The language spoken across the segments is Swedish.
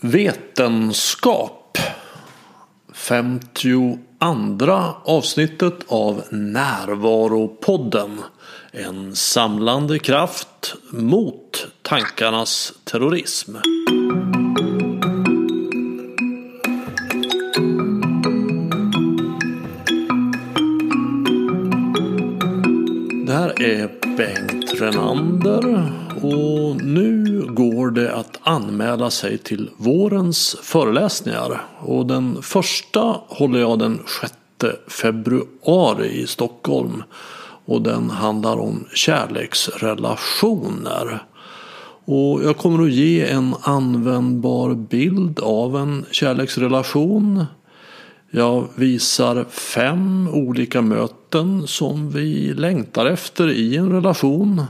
Vetenskap. 52 avsnittet av Närvaropodden. En samlande kraft mot tankarnas terrorism. Det här är Bengt Renander och nu går det att anmäla sig till vårens föreläsningar. Och den första håller jag den 6 februari i Stockholm. Och den handlar om kärleksrelationer. Och jag kommer att ge en användbar bild av en kärleksrelation. Jag visar fem olika möten som vi längtar efter i en relation.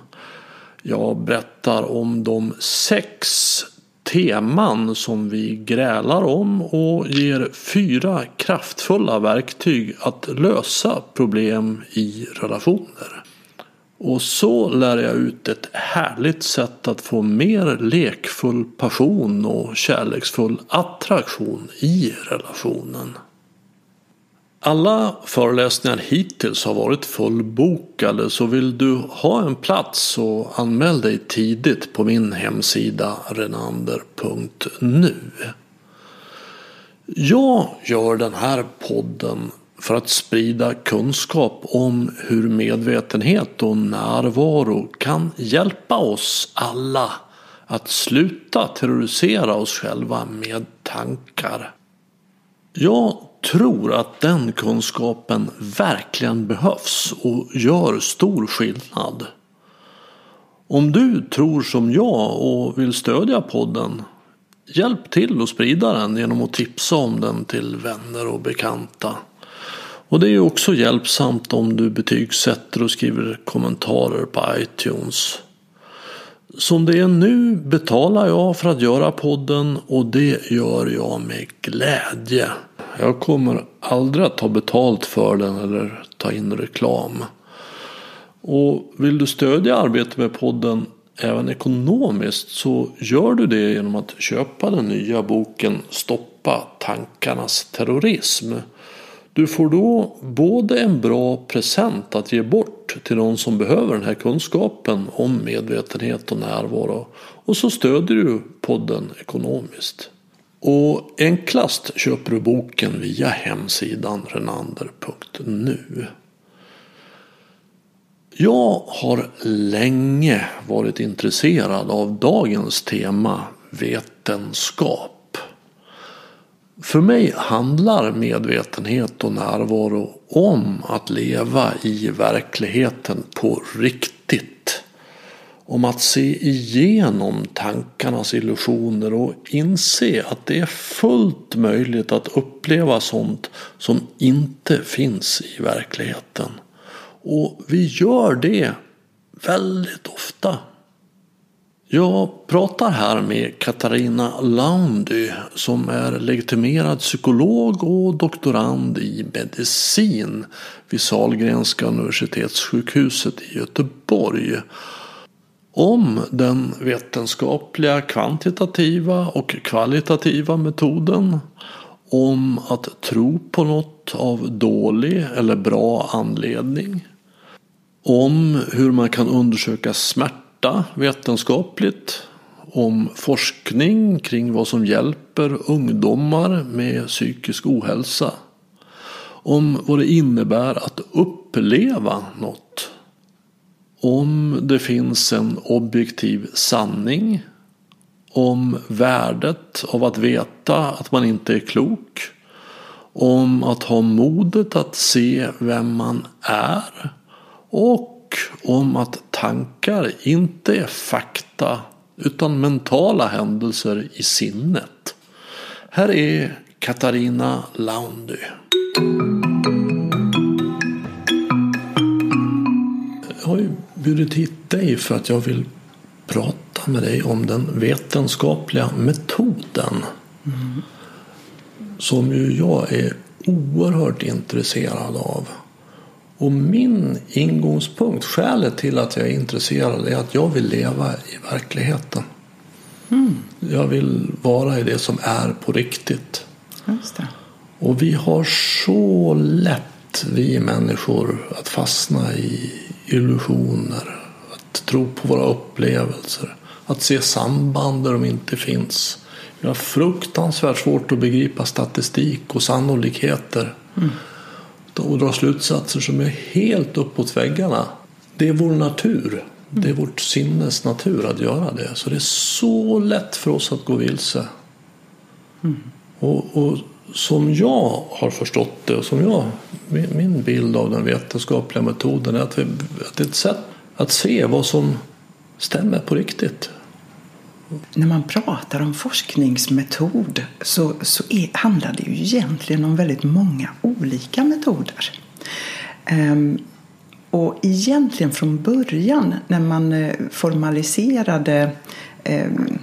Jag berättar om de sex teman som vi grälar om och ger fyra kraftfulla verktyg att lösa problem i relationer. Och så lär jag ut ett härligt sätt att få mer lekfull passion och kärleksfull attraktion i relationen. Alla föreläsningar hittills har varit fullbokade så vill du ha en plats så anmäl dig tidigt på min hemsida renander.nu. Jag gör den här podden för att sprida kunskap om hur medvetenhet och närvaro kan hjälpa oss alla att sluta terrorisera oss själva med tankar. Jag tror att den kunskapen verkligen behövs och gör stor skillnad. Om du tror som jag och vill stödja podden Hjälp till att sprida den genom att tipsa om den till vänner och bekanta. Och det är också hjälpsamt om du betygsätter och skriver kommentarer på iTunes. Som det är nu betalar jag för att göra podden och det gör jag med glädje. Jag kommer aldrig att ta betalt för den eller ta in reklam. Och vill du stödja arbetet med podden även ekonomiskt så gör du det genom att köpa den nya boken Stoppa tankarnas terrorism. Du får då både en bra present att ge bort till någon som behöver den här kunskapen om medvetenhet och närvaro och så stödjer du podden ekonomiskt. Och enklast köper du boken via hemsidan renander.nu. Jag har länge varit intresserad av dagens tema vetenskap. För mig handlar medvetenhet och närvaro om att leva i verkligheten på riktigt. Om att se igenom tankarnas illusioner och inse att det är fullt möjligt att uppleva sånt som inte finns i verkligheten. Och vi gör det väldigt ofta. Jag pratar här med Katarina Laundy som är legitimerad psykolog och doktorand i medicin vid Sahlgrenska universitetssjukhuset i Göteborg. Om den vetenskapliga kvantitativa och kvalitativa metoden. Om att tro på något av dålig eller bra anledning om hur man kan undersöka smärta vetenskapligt. Om forskning kring vad som hjälper ungdomar med psykisk ohälsa. Om vad det innebär att uppleva något. Om det finns en objektiv sanning. Om värdet av att veta att man inte är klok. Om att ha modet att se vem man är och om att tankar inte är fakta utan mentala händelser i sinnet. Här är Katarina Laundy. Jag har ju bjudit hit dig för att jag vill prata med dig om den vetenskapliga metoden. Mm. Som ju jag är oerhört intresserad av. Och min ingångspunkt, skälet till att jag är intresserad är att jag vill leva i verkligheten. Mm. Jag vill vara i det som är på riktigt. Och vi har så lätt, vi människor, att fastna i illusioner. Att tro på våra upplevelser. Att se samband där de inte finns. Vi har fruktansvärt svårt att begripa statistik och sannolikheter. Mm. Och dra slutsatser som är helt uppåt väggarna. Det är vår natur. Det är vårt sinnes natur att göra det. Så det är så lätt för oss att gå vilse. Mm. Och, och, som jag har förstått det och som jag, min bild av den vetenskapliga metoden är att, vi, att det är ett sätt att se vad som stämmer på riktigt. När man pratar om forskningsmetod så, så är, handlar det ju egentligen om väldigt många olika metoder. Ehm, och egentligen från början när man eh, formaliserade ehm,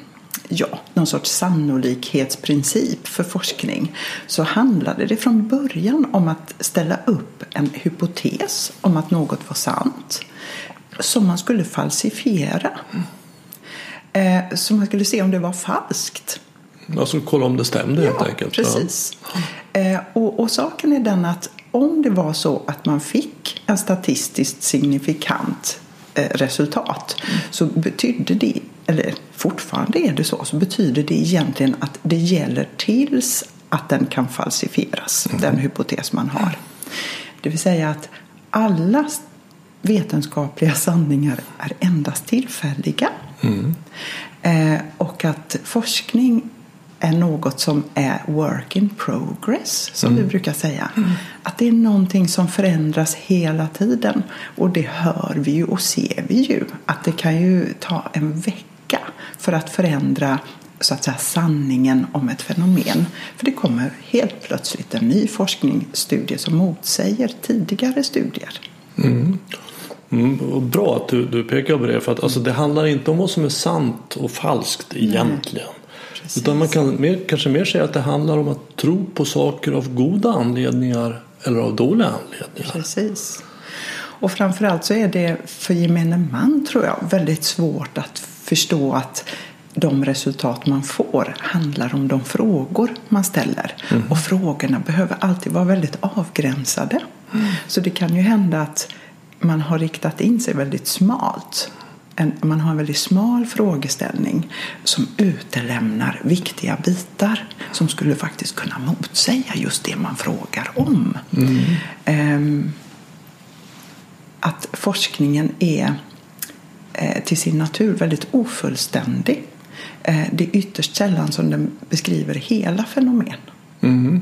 ja, någon sorts sannolikhetsprincip för forskning så handlade det från början om att ställa upp en hypotes om att något var sant som man skulle falsifiera. Eh, så man skulle se om det var falskt. Alltså kolla om det stämde ja, helt enkelt. Precis. Ja. Eh, och, och saken är den att om det var så att man fick en statistiskt signifikant eh, resultat så betydde det, eller fortfarande är det så, så betyder det egentligen att det gäller tills att den kan falsifieras, mm. den hypotes man har. Det vill säga att alla vetenskapliga sanningar är endast tillfälliga. Mm. Eh, och att forskning är något som är work in progress, som mm. vi brukar säga. Mm. Att det är någonting som förändras hela tiden. Och det hör vi ju och ser vi ju. Att det kan ju ta en vecka för att förändra så att säga sanningen om ett fenomen. För det kommer helt plötsligt en ny forskningsstudie som motsäger tidigare studier. Mm. Mm, bra att du, du pekar på det. För att alltså, det handlar inte om vad som är sant och falskt egentligen. Nej. Utan man kan mer, kanske mer säga att det handlar om att tro på saker av goda anledningar eller av dåliga anledningar. Precis. Och framförallt så är det för gemene man tror jag väldigt svårt att förstå att de resultat man får handlar om de frågor man ställer. Mm. Och frågorna behöver alltid vara väldigt avgränsade. Mm. Så det kan ju hända att man har riktat in sig väldigt smalt en, man har en väldigt smal frågeställning som utelämnar viktiga bitar som skulle faktiskt kunna motsäga just det man frågar om. Mm. Um, att forskningen är till sin natur väldigt ofullständig. Eh, det är ytterst sällan som den beskriver hela fenomen. Mm.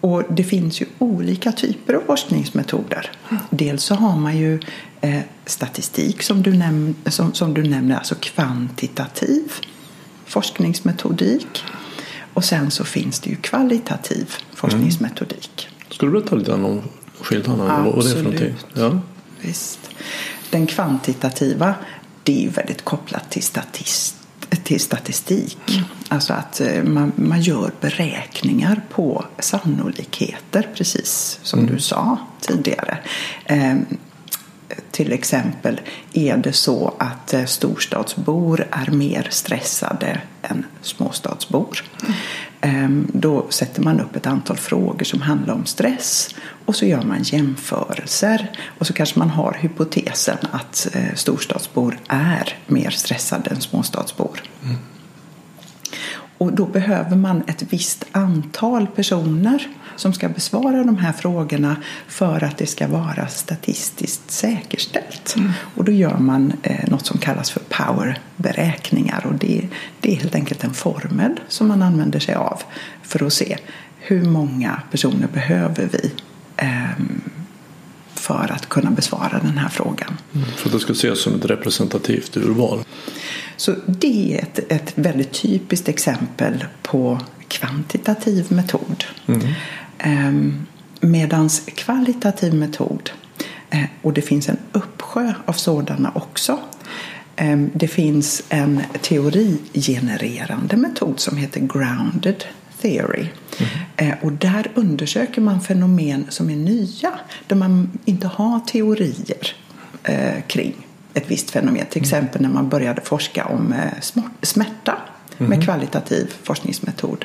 Och det finns ju olika typer av forskningsmetoder. Dels så har man ju eh, statistik som du, näm som, som du nämner, alltså kvantitativ forskningsmetodik. Och sen så finns det ju kvalitativ forskningsmetodik. Mm. Ska du berätta lite om skillnaderna? Vad är det för någonting? Ja. Visst. Den kvantitativa det är ju väldigt kopplat till statistik till statistik. Mm. Alltså att eh, man, man gör beräkningar på sannolikheter, precis som mm. du sa tidigare. Eh, till exempel är det så att eh, storstadsbor är mer stressade än småstadsbor. Ehm, då sätter man upp ett antal frågor som handlar om stress och så gör man jämförelser och så kanske man har hypotesen att eh, storstadsbor är mer stressade än småstadsbor. Mm. Och då behöver man ett visst antal personer som ska besvara de här frågorna för att det ska vara statistiskt säkerställt. Mm. Och då gör man eh, något som kallas för powerberäkningar och det, det är helt enkelt en formel som man använder sig av för att se hur många personer behöver vi Ehm, för att kunna besvara den här frågan. Mm, för att det ska ses som ett representativt urval? Så det är ett, ett väldigt typiskt exempel på kvantitativ metod. Mm. Ehm, medans kvalitativ metod, eh, och det finns en uppsjö av sådana också. Ehm, det finns en teorigenererande metod som heter grounded Theory. Mm. och där undersöker man fenomen som är nya, där man inte har teorier eh, kring. ett visst fenomen. Till exempel när man började forska om eh, smärta med kvalitativ forskningsmetod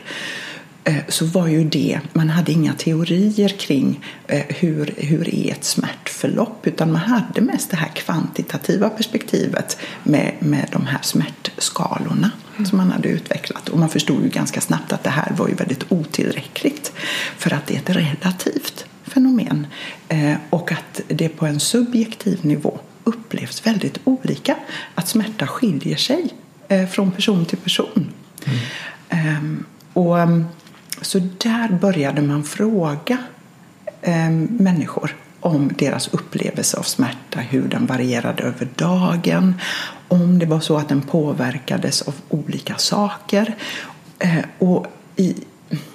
så var ju det, man hade inga teorier kring eh, hur, hur är ett smärtförlopp utan man hade mest det här kvantitativa perspektivet med, med de här smärtskalorna som man hade utvecklat. Och man förstod ju ganska snabbt att det här var ju väldigt otillräckligt för att det är ett relativt fenomen och att det på en subjektiv nivå upplevs väldigt olika. Att smärta skiljer sig eh, från person till person. Mm. Um, och, um, så där började man fråga eh, människor om deras upplevelse av smärta, hur den varierade över dagen, om det var så att den påverkades av olika saker. Eh, och i,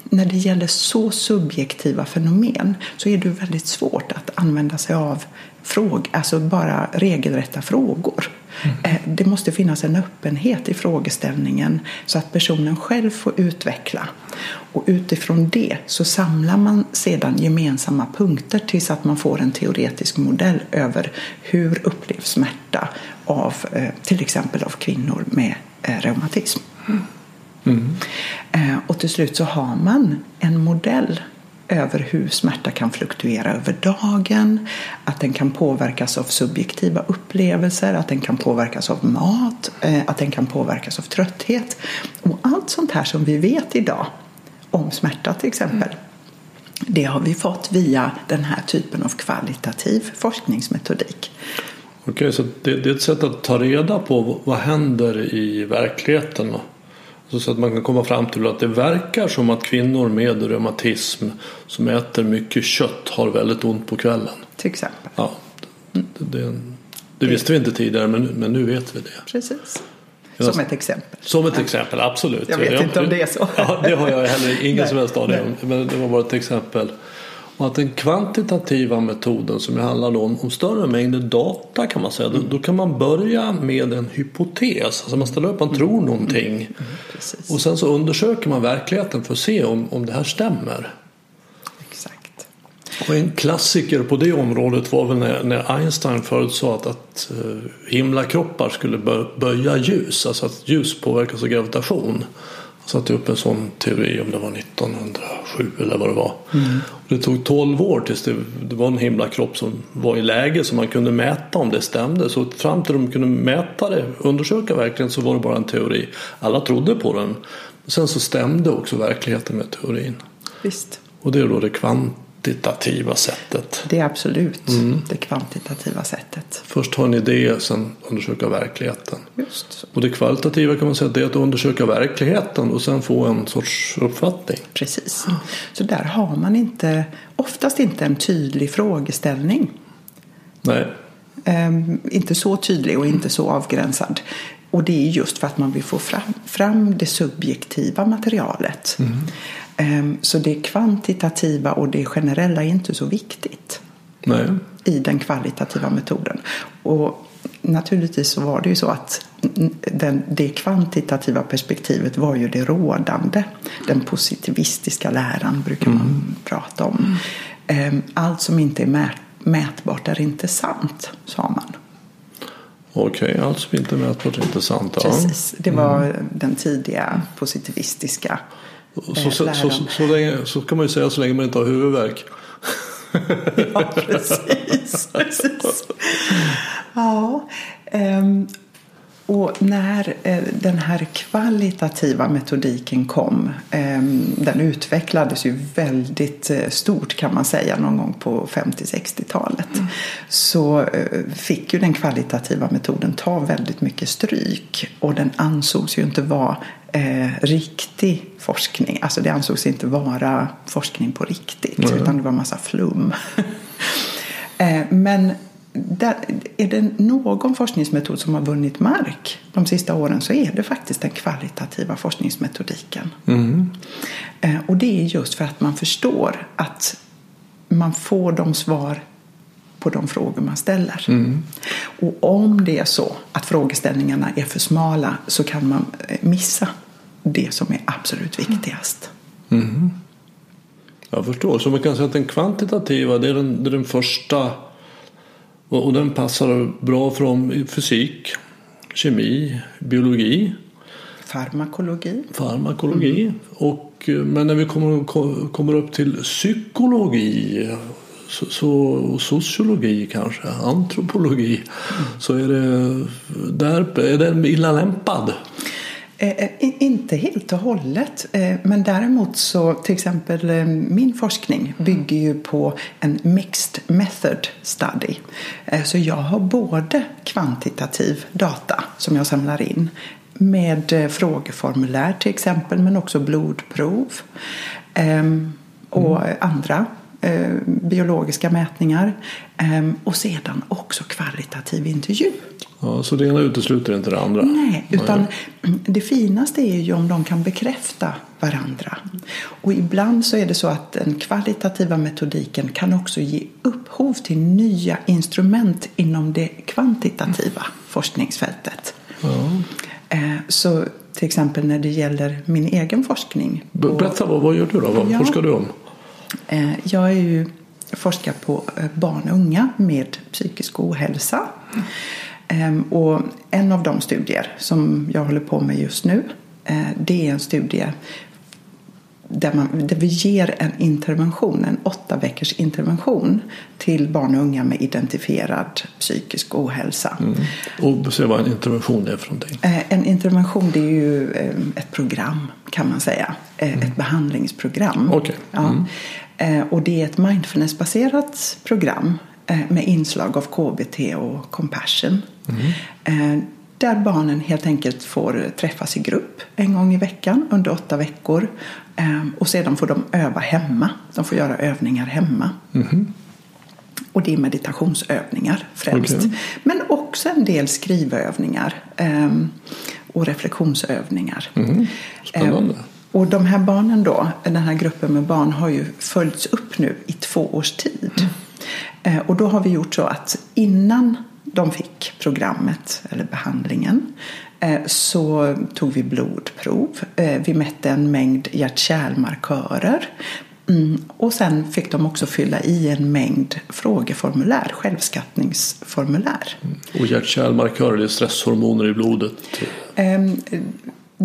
när det gäller så subjektiva fenomen så är det väldigt svårt att använda sig av fråg, alltså bara regelrätta frågor. Mm. Det måste finnas en öppenhet i frågeställningen så att personen själv får utveckla. Och utifrån det så samlar man sedan gemensamma punkter tills att man får en teoretisk modell över hur upplevs smärta av eh, till exempel av kvinnor med eh, reumatism. Mm. Mm. Och till slut så har man en modell över hur smärta kan fluktuera över dagen, att den kan påverkas av subjektiva upplevelser, att den kan påverkas av mat, eh, att den kan påverkas av trötthet. Och allt sånt här som vi vet idag om smärta till exempel, det har vi fått via den här typen av kvalitativ forskningsmetodik. Okej, så det, det är ett sätt att ta reda på vad händer i verkligheten så att man kan komma fram till att det verkar som att kvinnor med reumatism som äter mycket kött har väldigt ont på kvällen. Till exempel. Ja, det, det, det visste vi inte tidigare men, men nu vet vi det. Precis. Som ett exempel. Som ett exempel, absolut. Jag vet inte om det är så. Ja, det har jag heller ingen som helst aning om. Men det var bara ett exempel. Och att den kvantitativa metoden som handlar om, om större mängder data kan man säga. Mm. Då, då, kan man börja med en hypotes. Alltså man ställer upp, man tror mm. någonting. Mm. mm och sen så undersöker man verkligheten för att se om, om det här stämmer. Exakt. Och en klassiker på det området var väl när, när Einstein förutsade att, att uh, himlakroppar skulle böja ljus. Alltså att ljus påverkas av gravitation satte upp en sån teori om det var 1907 eller vad det var. Mm. det tog 12 år tills det, det, var en himlakropp som var i läge så man kunde mäta om det stämde. Så fram till de kunde mäta det, undersöka verkligen så var det bara en teori. Alla trodde på den. Sen så stämde också verkligheten med teorin. Visst. Och det är då det kvant kvantitativa sättet. Det är absolut mm. det kvantitativa sättet. Först ha en idé, sen undersöka verkligheten. Just. Och det kvalitativa kan man säga det är att undersöka verkligheten och sen få en sorts uppfattning. Precis. Så där har man inte, oftast inte en tydlig frågeställning. Nej. Um, inte så tydlig och inte så avgränsad. Och det är just för att man vill få fram, fram det subjektiva materialet. Mm. Ehm, så det kvantitativa och det generella är inte så viktigt Nej. i den kvalitativa metoden. Och naturligtvis så var det ju så att den, det kvantitativa perspektivet var ju det rådande. Den positivistiska läran brukar man mm. prata om. Ehm, allt som inte är mätbart är inte sant, sa man. Okej, okay, allt som inte är mätbart är inte sant. Ja. Precis, det var mm. den tidiga positivistiska så, så, så, så, länge, så kan man ju säga så länge man inte har huvudvärk. ja, precis. precis. Ja, um, och när eh, den här kvalitativa metodiken kom, ehm, den utvecklades ju väldigt eh, stort kan man säga någon gång på 50-60-talet. Mm. Så eh, fick ju den kvalitativa metoden ta väldigt mycket stryk och den ansågs ju inte vara eh, riktig forskning. Alltså det ansågs inte vara forskning på riktigt mm. utan det var massa flum. eh, men där, är det någon forskningsmetod som har vunnit mark de sista åren så är det faktiskt den kvalitativa forskningsmetodiken. Mm. Eh, och det är just för att man förstår att man får de svar på de frågor man ställer. Mm. Och om det är så att frågeställningarna är för smala så kan man eh, missa det som är absolut viktigast. Mm. Jag förstår. Så man kan säga att den kvantitativa det är den, det är den första Och, och den passar bra från fysik, kemi, biologi, Farmakologi. farmakologi. Och, eh, men när vi kommer, ko- kommer upp till psykologi så, och sociologi kanske, antropologi, så är det där är den illa lämpad. Eh, eh, in- inte helt och hållet, eh, men däremot så till exempel eh, min forskning bygger ju på en mixed method study. Så jag har både kvantitativ data som jag samlar in med frågeformulär till exempel, men också blodprov ehm, och andra eh, biologiska mätningar ehm, och sedan också kvalitativ intervju. Ja, så det ena utesluter inte det andra. Nej, utan det finaste är ju om de kan bekräfta varandra. Och ibland så är det så att den kvalitativa metodiken kan också ge upphov till nya instrument inom det kvantitativa forskningsfältet. Eh, Så till exempel när det gäller min egen forskning. Be- Berätta, vad, vad gör du då? Vad Ja. forskar du om? Eh, Jag är ju forskar på eh, barn och unga med psykisk ohälsa. Ehm, Och en av de studier som jag håller på med just nu eh, det är en studie där, man, där vi ger en intervention, en åtta veckors intervention till barn och unga med identifierad psykisk ohälsa. Och se vad en intervention är för någonting. En intervention det är ju ett program kan man säga. Ett behandlingsprogram. Okej. Ja. Eh, Och det är ett mindfulnessbaserat program eh, med inslag av KBT och compassion. Eh, Där barnen helt enkelt får träffas i grupp en gång i veckan under åtta veckor. Och sedan får de öva hemma. De får göra övningar hemma. Och det är meditationsövningar främst. Okej. Men också en del skrivövningar och reflektionsövningar. Spännande. Och de här barnen då, den här gruppen med barn har ju följts upp nu i två års tid. Eh, och då har vi gjort så att innan de fick programmet eller behandlingen eh, så tog vi blodprov. Eh, Vi mätte en mängd hjärt-kärlmarkörer. Mm. Och sen fick de också fylla i en mängd frågeformulär, självskattningsformulär. Och hjärt-kärlmarkörer, det är stresshormoner i blodet. Ehm,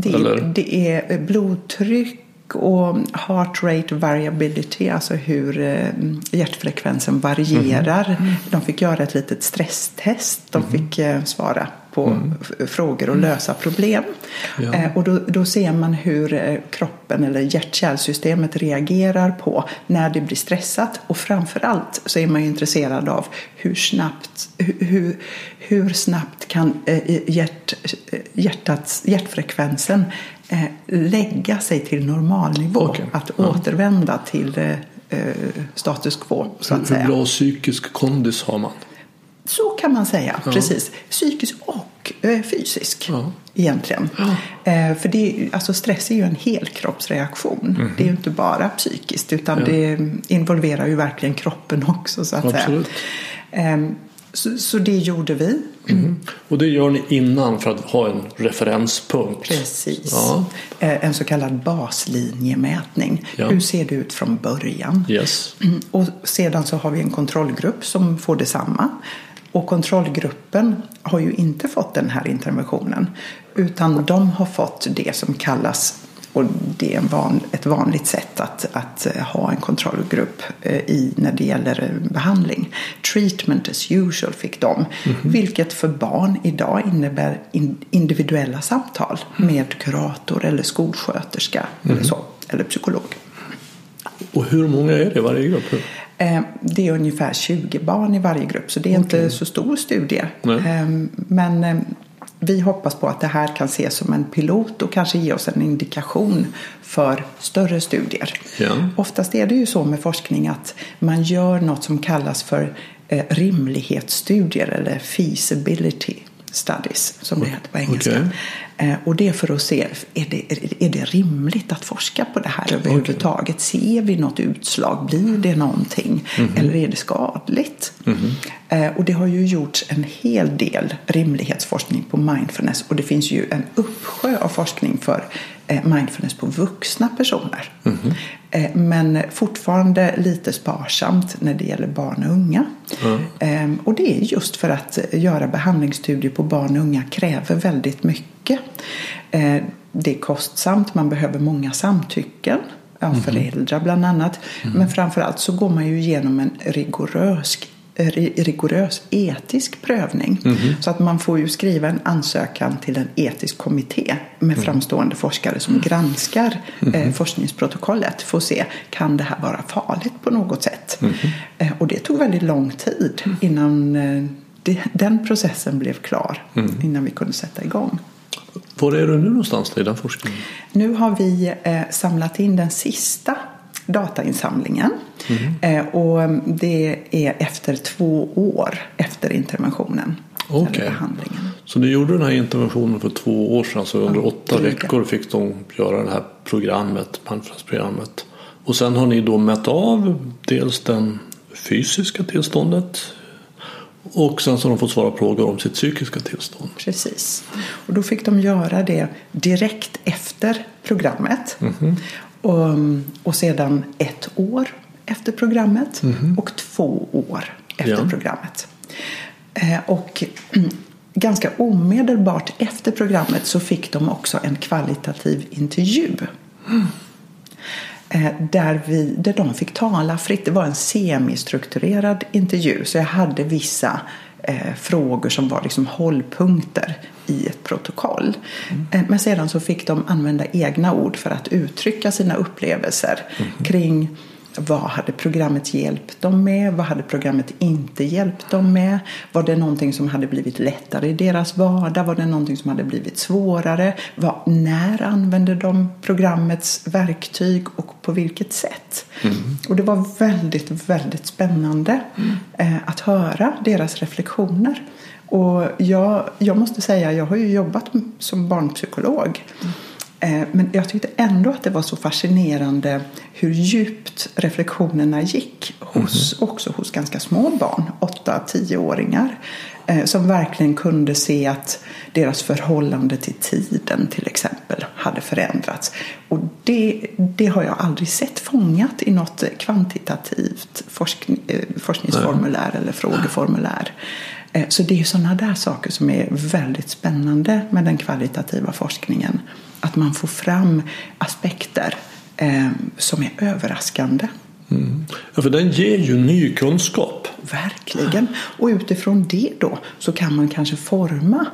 Det, Eller? det är blodtryck och heart rate variability, alltså hur eh, hjärtfrekvensen varierar. Mhm. De fick göra ett litet stresstest. De fick eh, svara på f- frågor och lösa problem. Ja. Eh, Och då, då ser man hur eh, kroppen eller hjärt-kärlsystemet reagerar på när det blir stressat. Och framförallt så är man ju intresserad av hur snabbt, hur, hur, hur snabbt kan eh, hjärt, hjärtats, hjärtfrekvensen eh, lägga sig till normalnivå. Okej. Att Ja. återvända till eh, status quo så att Hur säga. bra psykisk kondis har man? Så kan man säga, precis. Psykisk och eh, fysisk Ja. egentligen. Eh, för det, alltså stress är ju en helkroppsreaktion. Det är ju inte bara psykiskt utan. Ja. det involverar ju verkligen kroppen också så att Absolut. säga. Eh, så, så det gjorde vi. Och det gör ni innan för att ha en referenspunkt? Precis. Ja. Eh, en så kallad baslinjemätning. Ja. Hur ser det ut från början? Yes. Mm, Och sedan så har vi en kontrollgrupp som får detsamma. Och kontrollgruppen har ju inte fått den här interventionen. Utan de har fått det som kallas, och det är en van, ett vanligt sätt att, att eh, ha en kontrollgrupp eh, i när det gäller eh, behandling. Treatment as usual fick de. Vilket för barn idag innebär in, individuella samtal med kurator eller skolsköterska eller så. Eller psykolog. Och hur många är det i varje grupp? Eh, Det är ungefär 20 barn i varje grupp så det är inte så stor studie. Nej. Eh, Men eh, vi hoppas på att det här kan ses som en pilot och kanske ge oss en indikation för större studier. Ja. Oftast är det ju så med forskning att man gör något som kallas för eh, rimlighetsstudier eller feasibility studies som det heter på engelska. Okej. Eh, Och det är för att se, är det, är det rimligt att forska på det här överhuvudtaget? Ser vi något utslag? Blir det någonting? Mhm. Eller är det skadligt? Och det har ju gjorts en hel del rimlighetsforskning på mindfulness och det finns ju en uppsjö av forskning för mindfulness på vuxna personer. Mm. Men fortfarande lite sparsamt när det gäller barn och unga. Mm. Och det är just för att göra behandlingsstudier på barn och unga kräver väldigt mycket. Det är kostsamt, man behöver många samtycken av mm. föräldrar bland annat. Mm. Men framförallt så går man ju igenom en rigorös rigorös etisk prövning. Mm. Så att man får ju skriva en ansökan till en etisk kommitté med mm. framstående forskare som granskar mm. eh, forskningsprotokollet för att se kan det här vara farligt på något sätt. Eh, och det tog väldigt lång tid innan eh, det, den processen blev klar. Innan vi kunde sätta igång. Var är du nu någonstans i den forskningen? Nu har vi samlat in den sista datainsamlingen. Mm. Eh, och det är efter två år efter interventionen. Okay. så du gjorde den här interventionen för två år sedan. Så under ja, åtta dryga. veckor fick de göra det här programmet, Panfras-programmet. Och sen har ni då mätt av dels det fysiska tillståndet och sen så har de fått svara på frågor om sitt psykiska tillstånd. Precis. Och då fick de göra det direkt efter programmet. Mm -hmm. Och, och sedan ett år efter programmet mm och två år efter ja. programmet. Eh, och ganska omedelbart efter programmet så fick de också en kvalitativ intervju. Mm. Där, vi, där de fick tala fritt. Det var en semistrukturerad intervju så jag hade vissa eh, frågor som var liksom hållpunkter i ett protokoll. Mm. Men sedan så fick de använda egna ord för att uttrycka sina upplevelser mm. kring vad hade programmet hjälpt dem med? Vad hade programmet inte hjälpt dem med? Var det någonting som hade blivit lättare i deras vardag? Var det någonting som hade blivit svårare? Vad, när använde de programmets verktyg och på vilket sätt? Mm. Och det var väldigt, väldigt spännande mm. eh, att höra deras reflektioner. Och jag, jag måste säga, jag har ju jobbat som barnpsykolog. Mm. Eh, men jag tyckte ändå att det var så fascinerande hur djupt reflektionerna gick hos, mm. också hos ganska små barn, 8-10-åringar. Eh, som verkligen kunde se att deras förhållande till tiden till exempel hade förändrats. Och det, det har jag aldrig sett fångat i något kvantitativt forskning, eh, forskningsformulär eller frågeformulär. Så det är sådana där saker som är väldigt spännande med den kvalitativa forskningen att man får fram aspekter eh, som är överraskande. Mm. Ja, för den ger ju ny kunskap. Verkligen. Och utifrån det då så kan man kanske forma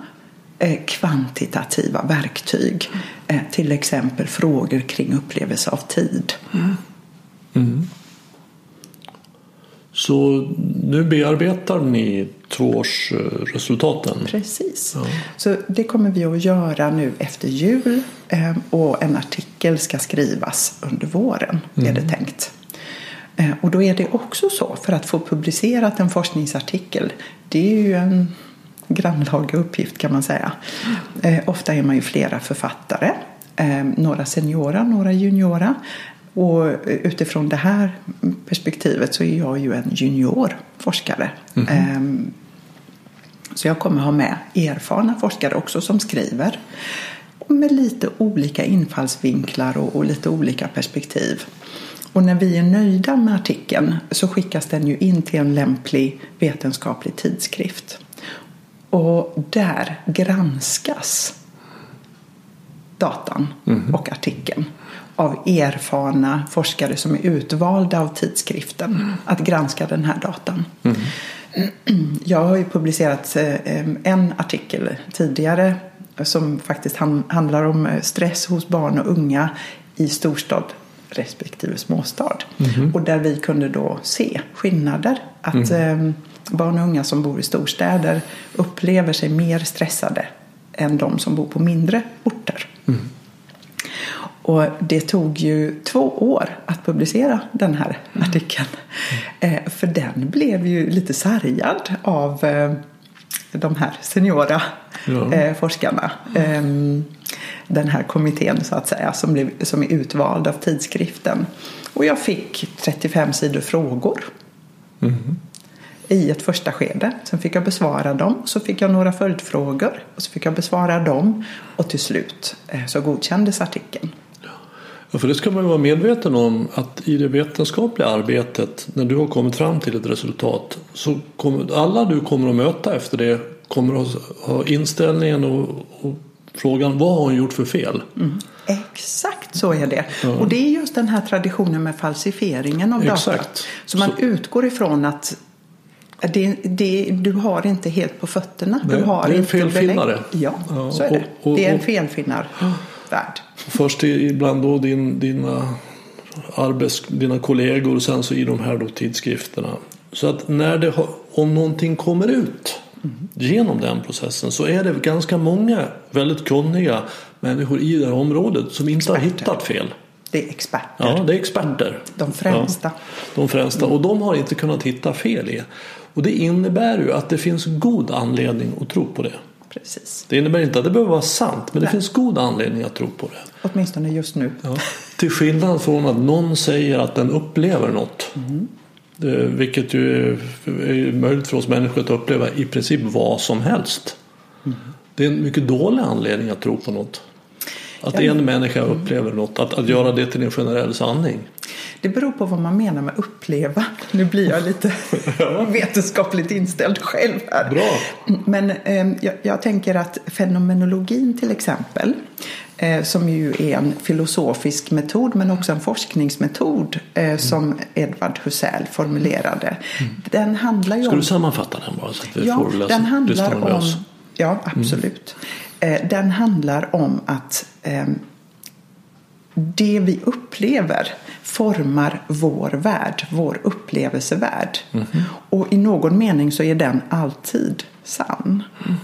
eh, kvantitativa verktyg. Eh, till exempel frågor kring upplevelse av tid. Mm. Mm. Så nu bearbetar ni tvåårsresultaten? Precis. Ja. Så det kommer vi att göra nu efter jul eh, och en artikel ska skrivas under våren mm. är det mm. tänkt. Eh, och då är det också så, för att få publicerat en forskningsartikel, det är ju en grannlaga uppgift kan man säga. Eh, ofta är man ju flera författare, några seniora, några juniora. Och utifrån det här perspektivet så är jag ju en junior forskare. Mm -hmm. Så jag kommer ha med erfarna forskare också som skriver. Med lite olika infallsvinklar och, och lite olika perspektiv. Och när vi är nöjda med artikeln så skickas den ju in till en lämplig vetenskaplig tidskrift. Och där granskas datan mm. och artikeln av erfarna forskare som är utvalda av tidskriften mm. att granska den här datan. Mm. Jag har ju publicerat eh, en artikel tidigare som faktiskt handlar om eh, stress hos barn och unga i storstad respektive småstad. Mm. Och där vi kunde då se skillnader. Att mm. barn och unga som bor i storstäder upplever sig mer stressade än de som bor på mindre orter. Mm. Och det tog ju två år att publicera den här mm. artikeln. Mm. för den blev ju lite sargad av eh, de här seniora ja. Eh, forskarna. Mm. Den här kommittén så att säga som, blev, som är utvald av tidskriften. Och jag fick 35 sidor frågor. Mm. i ett första skede. Sen fick jag besvara dem. Så fick jag några följdfrågor. Och så fick jag besvara dem. Och till slut så godkändes artikeln. Ja, för det ska man vara medveten om att i det vetenskapliga arbetet när du har kommit fram till ett resultat så kommer alla du kommer att möta efter det kommer att ha inställningen och, och frågan vad har hon gjort för fel? Mm. Exakt så är det. Ja. Och det är just den här traditionen med falsifieringen av data. Exakt. Så man så... utgår ifrån att det, det, du har inte helt på fötterna. Du har det är en felfinnare. Ja, ja, så är det. Och, och, det är en felfinnarvärld. Först ibland då din, dina, arbets, dina kollegor och sen så i de här då tidskrifterna. Så att när det har, om någonting kommer ut mm. genom den processen så är det ganska många väldigt kunniga människor i det här området som inte experter. har hittat fel. Det är experter. Ja, det är experter. De främsta. Ja, de främsta. Och de har inte kunnat hitta fel i. Och det innebär ju att det finns god anledning att tro på det. Precis. Det innebär inte att det behöver vara sant, men Nej. det finns god anledning att tro på det. Åtminstone just nu. Ja. Till skillnad från att någon säger att den upplever något. Mm. Vilket ju är möjligt för oss människor att uppleva i princip vad som helst. Mm. Det är en mycket dålig anledning att tro på något. Att ja, en människa upplever något, att, att göra det till en generell sanning. Det beror på vad man menar med uppleva. Nu blir jag lite vetenskapligt inställd själv här. Bra. Men eh, jag, jag, tänker att fenomenologin till exempel eh, som ju är en filosofisk metod men också en forskningsmetod eh, mm. som Edvard Husserl formulerade. Mm. Den handlar ju Ska om... du sammanfatta den bara? Så att vi ja, får läsa, den handlar om... Ja, absolut. Mm. Den handlar om att ehm, det vi upplever formar vår värld, vår upplevelsevärld. Mm. Och i någon mening så är den alltid sann. Mm.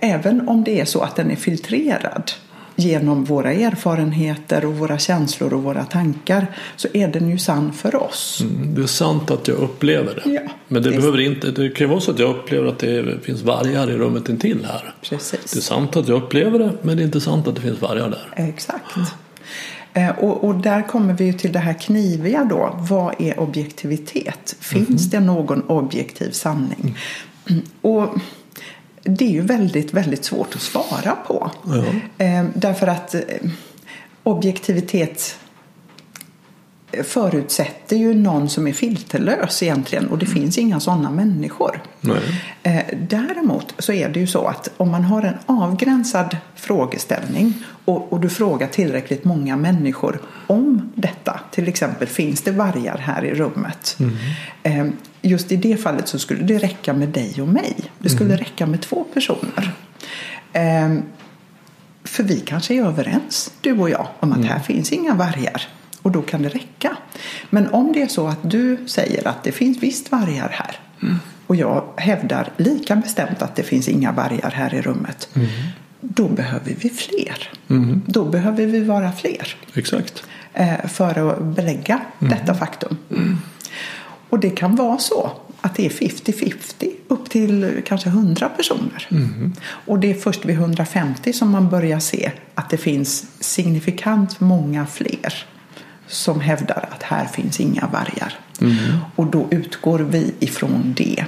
Även om det är så att den är filtrerad genom våra erfarenheter och våra känslor och våra tankar så är den ju sann för oss. Mm, det är sant att jag upplever det. Ja, men det, det behöver inte, det kan ju vara så att jag upplever att det finns vargar i rummet intill här. Precis. Det är sant att jag upplever det men det är inte sant att det finns vargar där. Exakt. Eh, och, och, där kommer vi till det här kniviga då. Vad är objektivitet? Finns det någon objektiv sanning? Mm. Och det är ju väldigt, väldigt svårt att svara på. Ja. Eh, därför att eh, objektivitet förutsätter ju någon som är filterlös egentligen och det mm. finns inga sådana människor. Nej. Däremot så är det ju så att om man har en avgränsad frågeställning och, och, du frågar tillräckligt många människor om detta. Till exempel, finns det vargar här i rummet? Mm. Eh, just i det fallet så skulle det räcka med dig och mig. Det skulle mm. räcka med två personer. Eh, för vi kanske är överens, du och jag, om att mm. här finns inga vargar. Och då kan det räcka. Men om det är så att du säger att det finns visst vargar här. Mm. Och jag hävdar lika bestämt att det finns inga vargar här i rummet. Mm då behöver vi fler. Mm. Då behöver vi vara fler. Exakt. Eh, för att belägga mm. detta faktum. Mm. Och det kan vara så att det är 50-50 upp till kanske 100 personer. Mm. Och det är först vid 150 som man börjar se att det finns signifikant många fler som hävdar att här finns inga vargar. Mm. Och då utgår vi ifrån det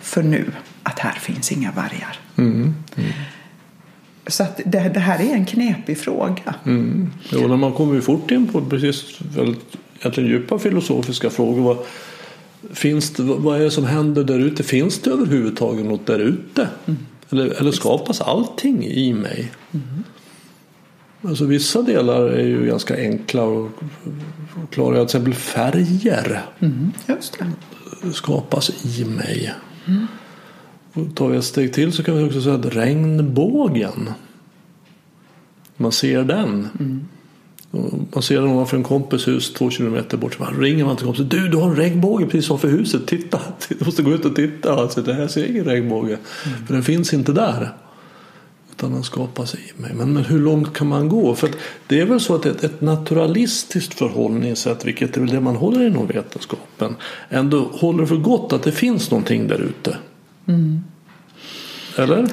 för nu, att här finns inga vargar. Mm. Så att det, det, här är en knepig fråga. Mm. Jo, man kommer ju fort in på precis väldigt egentligen djupa filosofiska frågor. Vad, finns det, vad är det som händer där ute? Finns det överhuvudtaget något där ute? Mm. Eller, eller skapas allting i mig? Mm. Alltså vissa delar är ju ganska enkla och klara. Till exempel färger mm. Skapas i mig. Mm. Tar vi ett steg till så kan vi också säga att regnbågen. Man ser den. Mm. Man ser den ovanför en kompis hus två kilometer bort. Så man ringer man till kompisen. Du, du har en regnbåge precis ovanför huset. Titta, du måste gå ut och titta. Alltså, det här ser ingen regnbåge. Mm. För den finns inte där. Utan den skapas i mig. Men, men hur långt kan man gå? För det är väl så att ett, ett naturalistiskt förhållningssätt, vilket är väl det man håller inom vetenskapen, ändå håller för gott att det finns någonting där ute. Mm. Eller?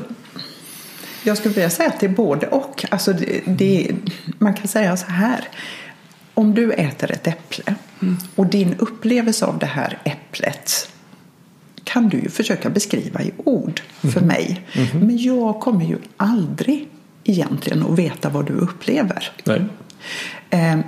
Jag skulle vilja säga att det är både och. Alltså det, det, man kan säga så här. Om du äter ett äpple mm. och din upplevelse av det här äpplet kan du ju försöka beskriva i ord för mig. Men jag kommer ju aldrig egentligen att veta vad du upplever. Eh,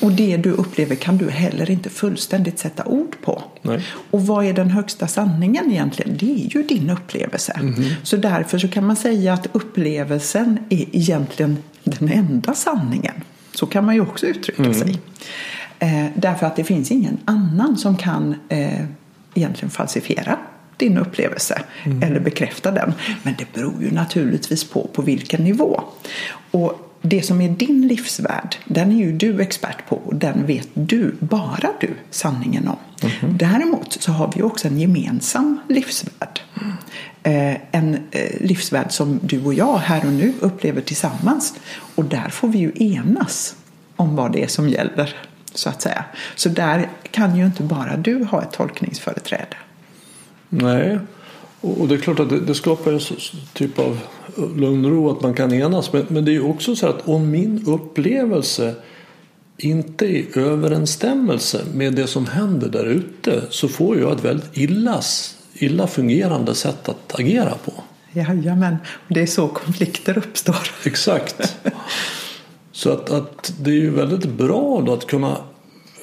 och det du upplever kan du heller inte fullständigt sätta ord på. Nej. Och vad är den högsta sanningen egentligen? Det är ju din upplevelse. Så därför så kan man säga att upplevelsen är egentligen den enda sanningen. Så kan man ju också uttrycka sig. Eh, därför att det finns ingen annan som kan eh, egentligen falsifiera din upplevelse eller bekräfta den. Men det beror ju naturligtvis på på vilken nivå. Och det som är din livsvärld, den är ju du expert på och den vet du, bara du, sanningen om. Däremot så har vi också en gemensam livsvärld. Eh, en eh, livsvärld som du och jag här och nu upplever tillsammans. Och där får vi ju enas om vad det är som gäller, så att säga. Så där kan ju inte bara du ha ett tolkningsföreträde. Nej. Och det är klart att det, det skapar en typ av lugn och ro att man kan enas. Men, men det är ju också så att om min upplevelse inte är i överensstämmelse med det som händer där ute så får jag ett väldigt illas, illa fungerande sätt att agera på. Jajamän, och det är så konflikter uppstår. Exakt. Så att, att det är ju väldigt bra då att kunna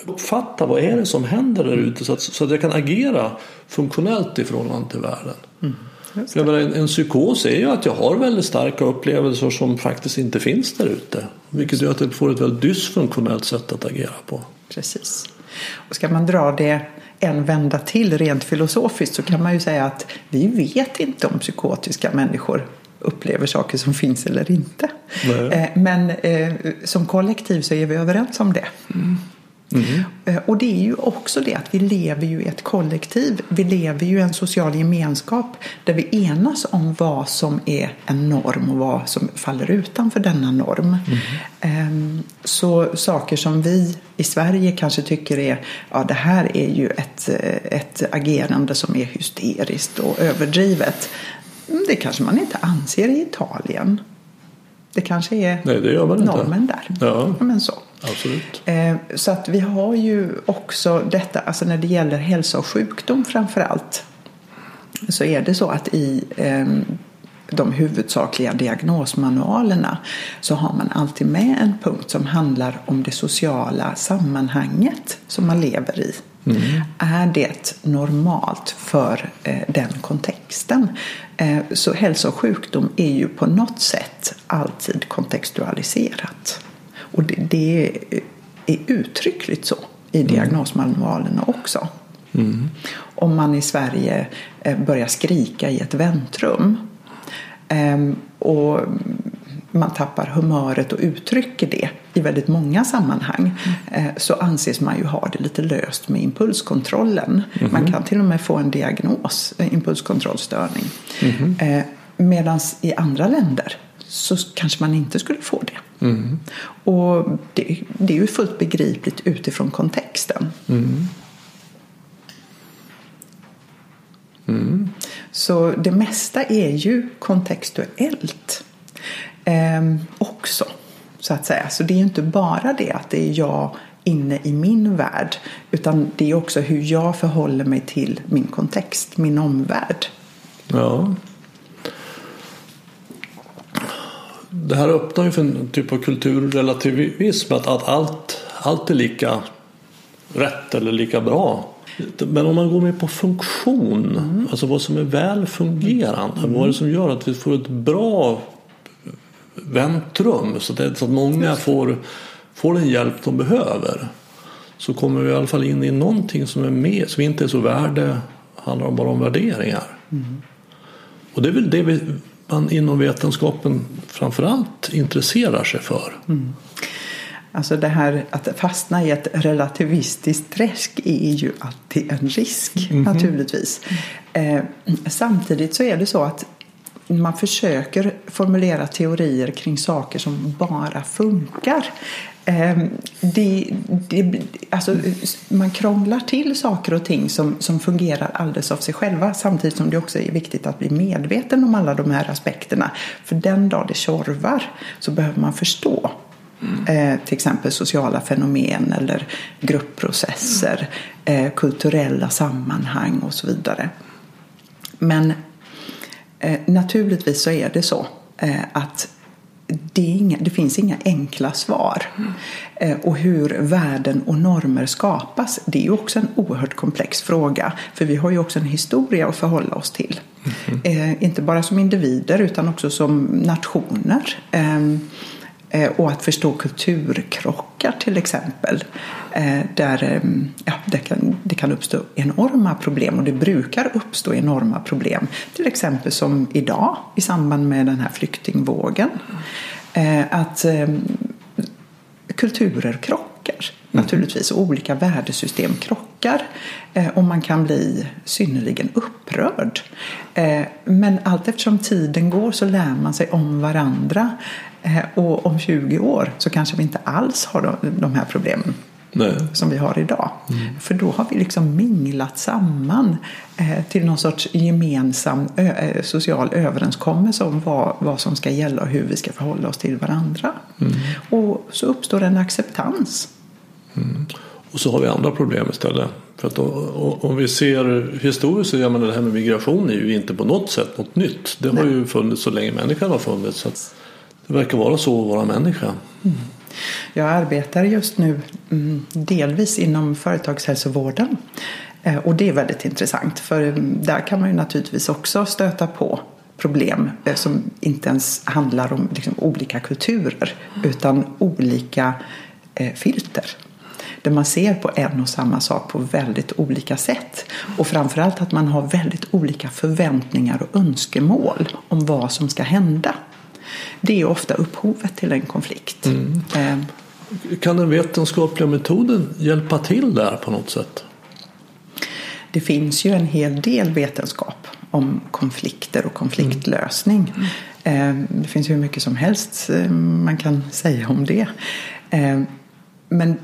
uppfatta vad är det som händer där ute så att, så att jag kan agera funktionellt i förhållande till världen. För jag menar, en, en psykos är ju att jag har väldigt starka upplevelser som faktiskt inte finns där ute. Vilket gör att jag får ett väldigt dysfunktionellt sätt att agera på. Precis. Och ska man dra det en vända till rent filosofiskt så kan man ju säga att vi vet inte om psykotiska människor upplever saker som finns eller inte. Nej. Eh, Men eh, som kollektiv så är vi överens om det. Eh, Och det är ju också det att vi lever ju i ett kollektiv. Vi lever ju i en social gemenskap där vi enas om vad som är en norm och vad som faller utanför denna norm. Ehm, Så saker som vi i Sverige kanske tycker är ja det här är ju ett, ett agerande som är hysteriskt och överdrivet. Mm, Det kanske man inte anser i Italien. Det kanske är Nej, det gör man inte. normen där. Ja. Men så. Absolut. Eh, Så att vi har ju också detta, alltså när det gäller hälsa och sjukdom framför allt. Så är det så att i eh, de huvudsakliga diagnosmanualerna så har man alltid med en punkt som handlar om det sociala sammanhanget som man lever i. Är det normalt för eh, den kontexten? Eh, så hälsa och sjukdom är ju på något sätt alltid kontextualiserat. Och det, det är uttryckligt så i diagnosmanualerna också. Om man i Sverige eh, börjar skrika i ett väntrum ehm, och man tappar humöret och uttrycker det i väldigt många sammanhang eh, så anses man ju ha det lite löst med impulskontrollen. Man kan till och med få en diagnos, eh, impulskontrollstörning. Eh, Medan i andra länder så kanske man inte skulle få det. Och det, det är ju fullt begripligt utifrån kontexten. Så det mesta är ju kontextuellt eh, också. Så att säga. Så det är ju inte bara det att det är jag inne i min värld. Utan det är också hur jag förhåller mig till min kontext, min omvärld. Ja. Det här öppnar ju för en typ av kulturrelativism. Att, att allt, allt är lika rätt eller lika bra. Men om man går med på funktion, alltså vad som är väl fungerande. Vad är det som gör att vi får ett bra väntrum så, det, så att många får, får den hjälp de behöver. Så kommer vi i alla fall in i någonting som är med, som inte är så värde, handlar om bara om värderingar. Och det är väl det vi, man inom vetenskapen framförallt intresserar sig för. Alltså det här att fastna i ett relativistiskt träsk är ju alltid en risk naturligtvis. Eh, samtidigt så är det så att man försöker formulera teorier kring saker som bara funkar. Eh, det, det, alltså, man krånglar till saker och ting som, som fungerar alldeles av sig själva samtidigt som det också är viktigt att bli medveten om alla de här aspekterna. För den dag det tjorvar så behöver man förstå Eh, till exempel sociala fenomen eller gruppprocesser, eh, kulturella sammanhang och så vidare. Men eh, naturligtvis så är det så eh, att det, inga, det, finns inga enkla svar. Mm. och hur värden och normer skapas, det är ju också en oerhört komplex fråga. För vi har ju också en historia att förhålla oss till. Mm. Eh, inte bara som individer utan också som nationer. Eh, och att förstå kulturkrockar till exempel. Eh, där ehm, ja, det, kan, det kan uppstå enorma problem och det brukar uppstå enorma problem. Till exempel som idag i samband med den här flyktingvågen. Att ehm, kulturer krockar mm. naturligtvis och olika värdesystem krockar och man kan bli synnerligen upprörd. Men allt eftersom tiden går så lär man sig om varandra Eh, och om 20 år så kanske vi inte alls har de här problemen Nej. som vi har idag. Mm. För då har vi liksom minglat samman eh, till någon sorts gemensam eh, social överenskommelse om vad, vad som ska gälla och hur vi ska förhålla oss till varandra. Mm. Och så uppstår en acceptans. Mm. Och så har vi andra problem istället. För att om vi ser historiskt så jag menar, det här med migration är ju inte på något sätt något nytt. Det har Nej. ju funnits så länge människan har funnits. Det verkar vara så att vara människa. Mm. Jag arbetar just nu mm, delvis inom företagshälsovården. Eh, och det är väldigt intressant för mm, där kan man ju naturligtvis också stöta på problem eh, som inte ens handlar om liksom olika kulturer utan olika eh, filter. Där man ser på en och samma sak på väldigt olika sätt. Och framförallt att man har väldigt olika förväntningar och önskemål om vad som ska hända. Det är ofta upphovet till en konflikt. Mm. Eh. Kan den vetenskapliga metoden hjälpa till där på något sätt? Det finns ju en hel del vetenskap om konflikter och konfliktlösning. Mm. Det finns hur mycket som helst eh, man kan säga om det. Men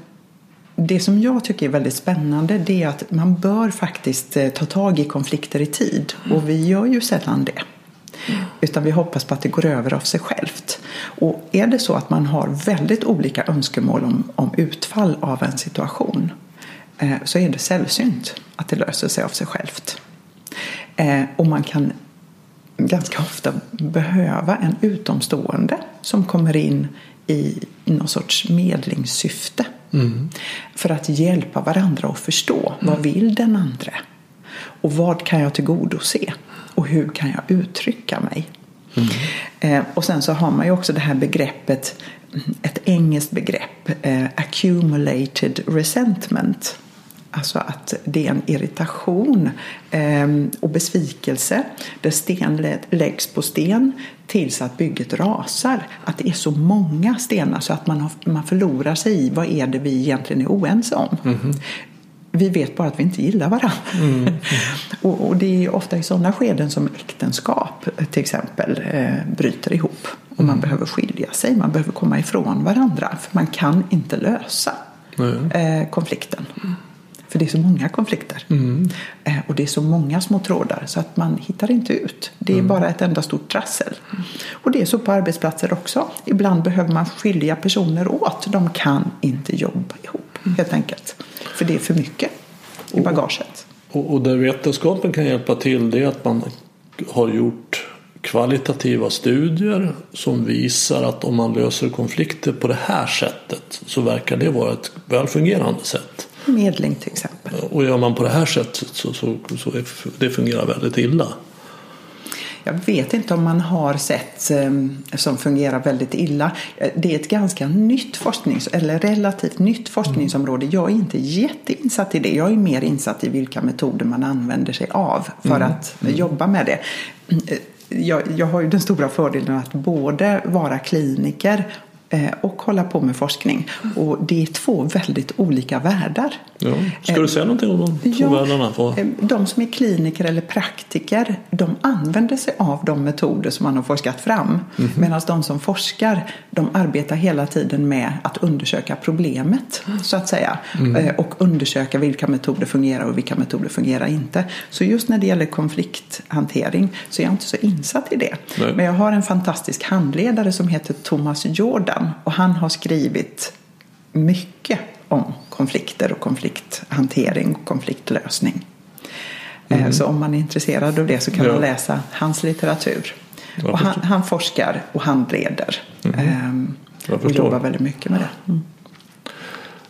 det som jag tycker är väldigt spännande det är att man bör faktiskt ta tag i konflikter i tid och vi gör ju sällan det. Utan vi hoppas på att det går över av sig självt. Och är det så att man har väldigt olika önskemål om, om utfall av en situation eh, så är det sällsynt att det löser sig av sig självt. Eh, och man kan ganska ofta behöva en utomstående som kommer in i någon sorts medlingssyfte. Mm. För att hjälpa varandra att förstå mm. vad vill den andra? Och vad kan jag tillgodose? Och hur kan jag uttrycka mig? Mm. Eh, och sen så har man ju också det här begreppet, ett engelskt begrepp, eh, accumulated resentment. Alltså att det är en irritation eh, och besvikelse där sten läggs på sten tills att bygget rasar. Att det är så många stenar så att man, har, man förlorar sig i vad är det vi egentligen är oense om. Mm vi vet bara att vi inte gillar varandra. Mm. Mm. och, och, det är ofta i sådana skeden som äktenskap till exempel eh, bryter ihop. Och man mm. behöver skilja sig, man behöver komma ifrån varandra. För man kan inte lösa eh, konflikten. För det är så många konflikter. Mm. Eh, och det är så många små trådar så att man hittar inte ut. Det är mm. bara ett enda stort trassel. Och det är så på arbetsplatser också. Ibland behöver man skilja personer åt. De kan inte jobba ihop. Helt enkelt. För det är för mycket i bagaget. Och, och där vetenskapen kan hjälpa till det är att man har gjort kvalitativa studier som visar att om man löser konflikter på det här sättet så verkar det vara ett välfungerande sätt. Medling till exempel. Och gör man på det här sättet så, så, så det fungerar väldigt illa. Jag vet inte om man har sett ehm, som fungerar väldigt illa. Det är ett ganska nytt forsknings eller relativt nytt forskningsområde. Jag är inte jätteinsatt i det. Jag är mer insatt i vilka metoder man använder sig av för mm. att mm. jobba med det. Jag, jag, har ju den stora fördelen att både vara kliniker Eh, och hålla på med forskning. Och det är två väldigt olika världar. Ja. Ska du säga någonting om de två ja, världarna? Eh, de som är kliniker eller praktiker de använder sig av de metoder som man har forskat fram. Mm -hmm. Medan de som forskar de arbetar hela tiden med att undersöka problemet så att säga. Mm. Och undersöka vilka metoder fungerar och vilka metoder fungerar inte. Så just när det gäller konflikthantering så är jag inte så insatt i det. Nej. Men jag har en fantastisk handledare som heter Thomas Jordan och han har skrivit mycket om konflikter och konflikthantering och konfliktlösning. Mm. Så om man är intresserad av det så kan Ja. man läsa hans litteratur. Och han, han forskar och handleder. Ehm, Jag och jobbar väldigt mycket med det. Mm.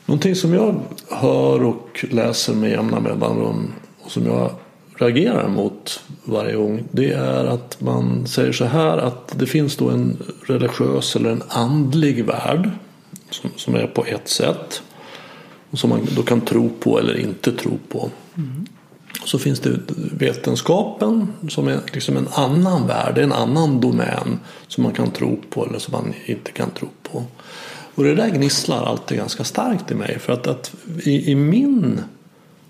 Någonting som jag hör och läser med jämna mellanrum och som jag reagerar mot varje gång det är att man säger så här att det finns då en religiös eller en andlig värld som, som är på ett sätt och som man då kan tro på eller inte tro på. Så finns det vetenskapen som är liksom en annan värld, en annan domän som man kan tro på eller som man inte kan tro på. Och det där gnisslar alltid ganska starkt i mig för att, att i, i min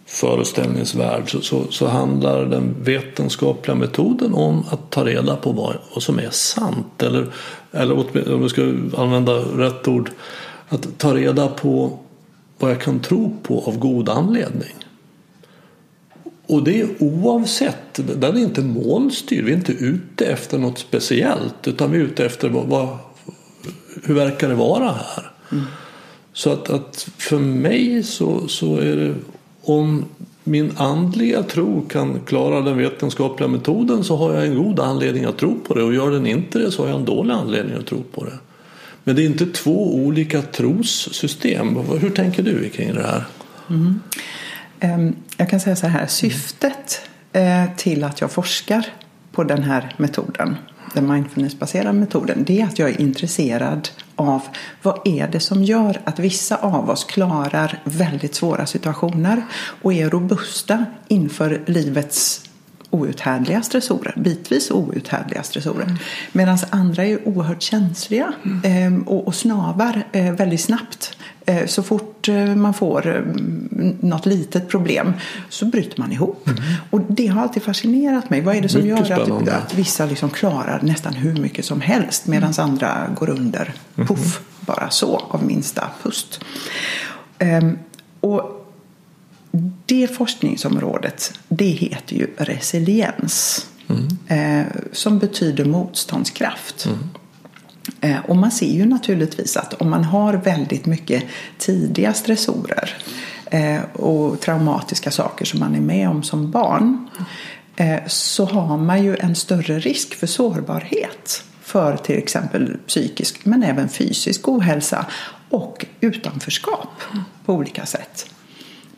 föreställningsvärld så, så, så handlar den vetenskapliga metoden om att ta reda på vad, vad som är sant eller, eller om vi ska använda rätt ord att ta reda på vad jag kan tro på av god anledning. Och det är oavsett, den är inte målstyrd, vi är inte ute efter något speciellt utan vi är ute efter vad, vad, hur verkar det vara här. Så att, att för mig så, så är det om min andliga tro kan klara den vetenskapliga metoden så har jag en god anledning att tro på det och gör den inte det så har jag en dålig anledning att tro på det. Men det är inte två olika trossystem. Hur tänker du kring det här? Mm. Ehm, jag kan säga så här, syftet eh, till att jag forskar på den här metoden, den mindfulnessbaserade metoden, det är att jag är intresserad av vad är det som gör att vissa av oss klarar väldigt svåra situationer och är robusta inför livets outhärdliga stressorer, bitvis outhärdliga stressorer. Medan andra är oerhört känsliga eh, och, och snavar eh, väldigt snabbt. Eh, så fort eh, man får eh, något litet problem så bryter man ihop. Och det har alltid fascinerat mig. Vad är det som Mycket gör att, att vissa liksom klarar nästan hur mycket som helst medan andra går under, puff, bara så, av minsta pust. Ehm, och det forskningsområdet det heter ju resiliens. Eh, som betyder motståndskraft. Eh, Eh, och man ser ju naturligtvis att om man har väldigt mycket tidiga stressorer eh, och traumatiska saker som man är med om som barn eh, så har man ju en större risk för sårbarhet för till exempel psykisk men även fysisk ohälsa och utanförskap på olika sätt.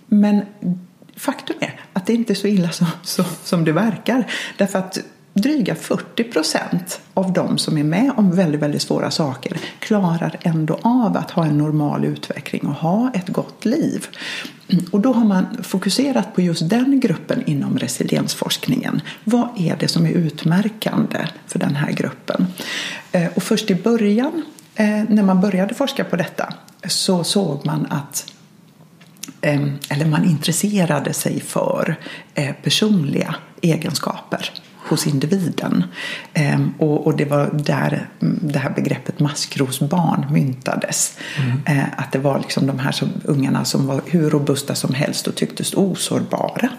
Men faktum är att det inte är så illa som, som, som det verkar. Därför att dryga 40 procent av de som är med om väldigt, väldigt svåra saker klarar ändå av att ha en normal utveckling och ha ett gott liv. Och då har man fokuserat på just den gruppen inom resiliensforskningen. Vad är det som är utmärkande för den här gruppen? Eh, och först i början, eh, när man började forska på detta, så såg man att eh, eller man intresserade sig för personliga egenskaper hos individen. Eh, och, det var där mm, det här begreppet maskrosbarn myntades. Eh, att det var liksom de här som, ungarna som var hur robusta som helst och tycktes osårbara.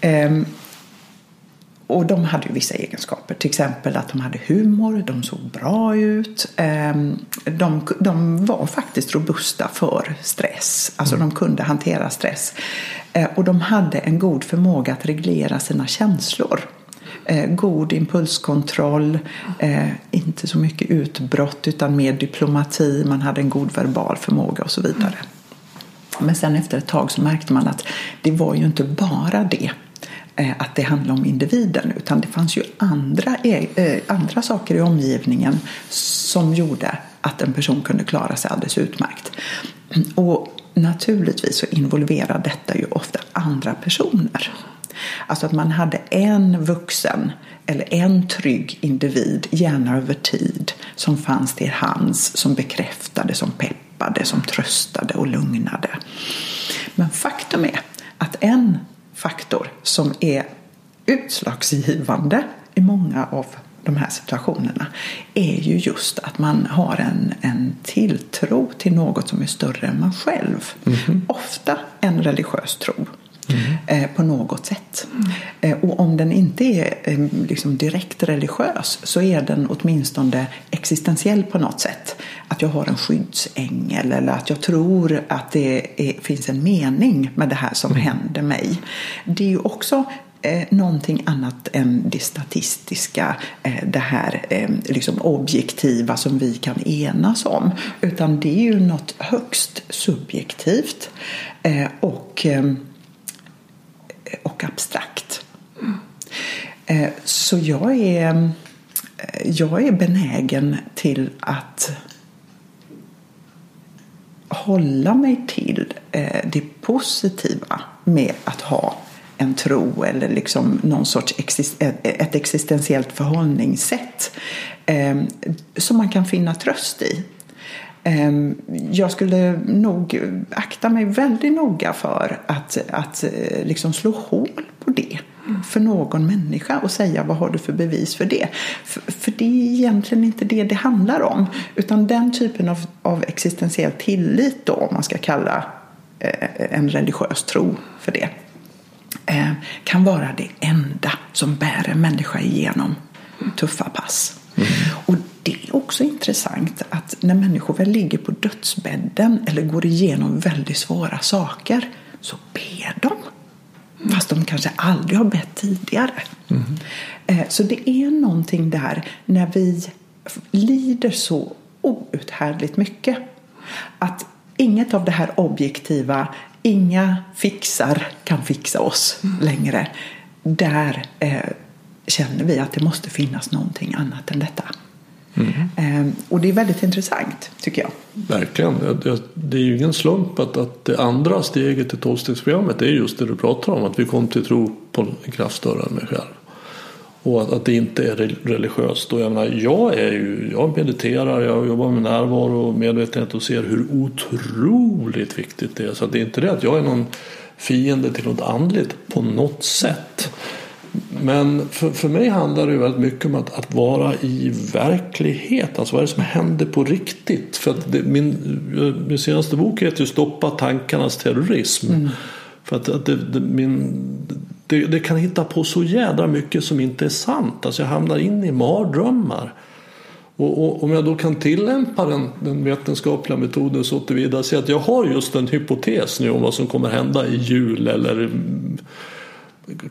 Eh, och de hade ju vissa egenskaper, till exempel att de hade humor, de såg bra ut. ehm, De, de var faktiskt robusta för stress, alltså de kunde hantera stress. Och de hade en god förmåga att reglera sina känslor. Eh, God impulskontroll, eh, inte så mycket utbrott utan mer diplomati, man hade en god verbal förmåga och så vidare. Men sen efter ett tag så märkte man att det var ju inte bara det eh, att det handlade om individen utan det fanns ju andra, e, eh, andra saker i omgivningen som gjorde att en person kunde klara sig alldeles utmärkt. Och naturligtvis så involverar detta ju ofta andra personer. Alltså att man hade en vuxen eller en trygg individ, gärna över tid, som fanns till hands, som bekräftade, som peppade, som tröstade och lugnade. Men faktum är att en faktor som är utslagsgivande i många av de här situationerna är ju just att man har en, en tilltro till något som är större än man själv. Ofta en religiös tro. Eh, på något sätt. Eh, och om den inte är eh, liksom direkt religiös så är den åtminstone existentiell på något sätt. Att jag har en skyddsängel eller att jag tror att det är, finns en mening med det här som händer mig. Det är ju också eh, någonting annat än det statistiska, eh, det här eh, liksom objektiva som vi kan enas om. Utan det är ju något högst subjektivt eh, och, och abstrakt. Eh, så jag är, eh, jag är benägen till att hålla mig till eh, det positiva med att ha en tro eller liksom någon sorts ett existentiellt förhållningssätt eh, som man kan finna tröst i. Eh, jag skulle nog akta mig väldigt noga för att, att eh, liksom slå hål på det för någon människa och säga vad har du för bevis för det? För, för det är egentligen inte det det handlar om. Utan den typen av, av existentiell tillit då, om man ska kalla eh, en religiös tro för det Eh, kan vara det enda som bär en människa igenom tuffa pass. Mm. Och det är också intressant att när människor väl ligger på dödsbädden eller går igenom väldigt svåra saker så ber de. Fast de kanske aldrig har bett tidigare. Mm. Så det är någonting där när vi lider så outhärdligt mycket. Att inget av det här objektiva inga fixar kan fixa oss mm. längre. Där eh, känner vi att det måste finnas någonting annat än detta. Mm. Ehm, och det är väldigt intressant tycker jag. Verkligen. Det är ju ingen slump att, att det andra steget i tolvstegsprogrammet är just det du pratar om. Att vi kom till tro på en kraft större än mig själv. Och att, att det inte är religiöst. Och jag, menar, jag, är ju, jag mediterar, jag jobbar med närvaro och medvetenhet och ser hur otroligt viktigt det är. Så det är inte det att jag är någon fiende till något andligt på något sätt. Men för, för mig handlar det väldigt mycket om att, att vara i verklighet. Alltså vad är det som händer på riktigt? För att det, min, min senaste bok heter ju Stoppa tankarnas terrorism. Mm. För att, att det, det, min, det, det, kan hitta på så jädra mycket som inte är sant. Alltså jag hamnar in i mardrömmar. Och, och om jag då kan tillämpa den, den vetenskapliga metoden så tillvida att jag har just en hypotes nu om vad som kommer hända i jul eller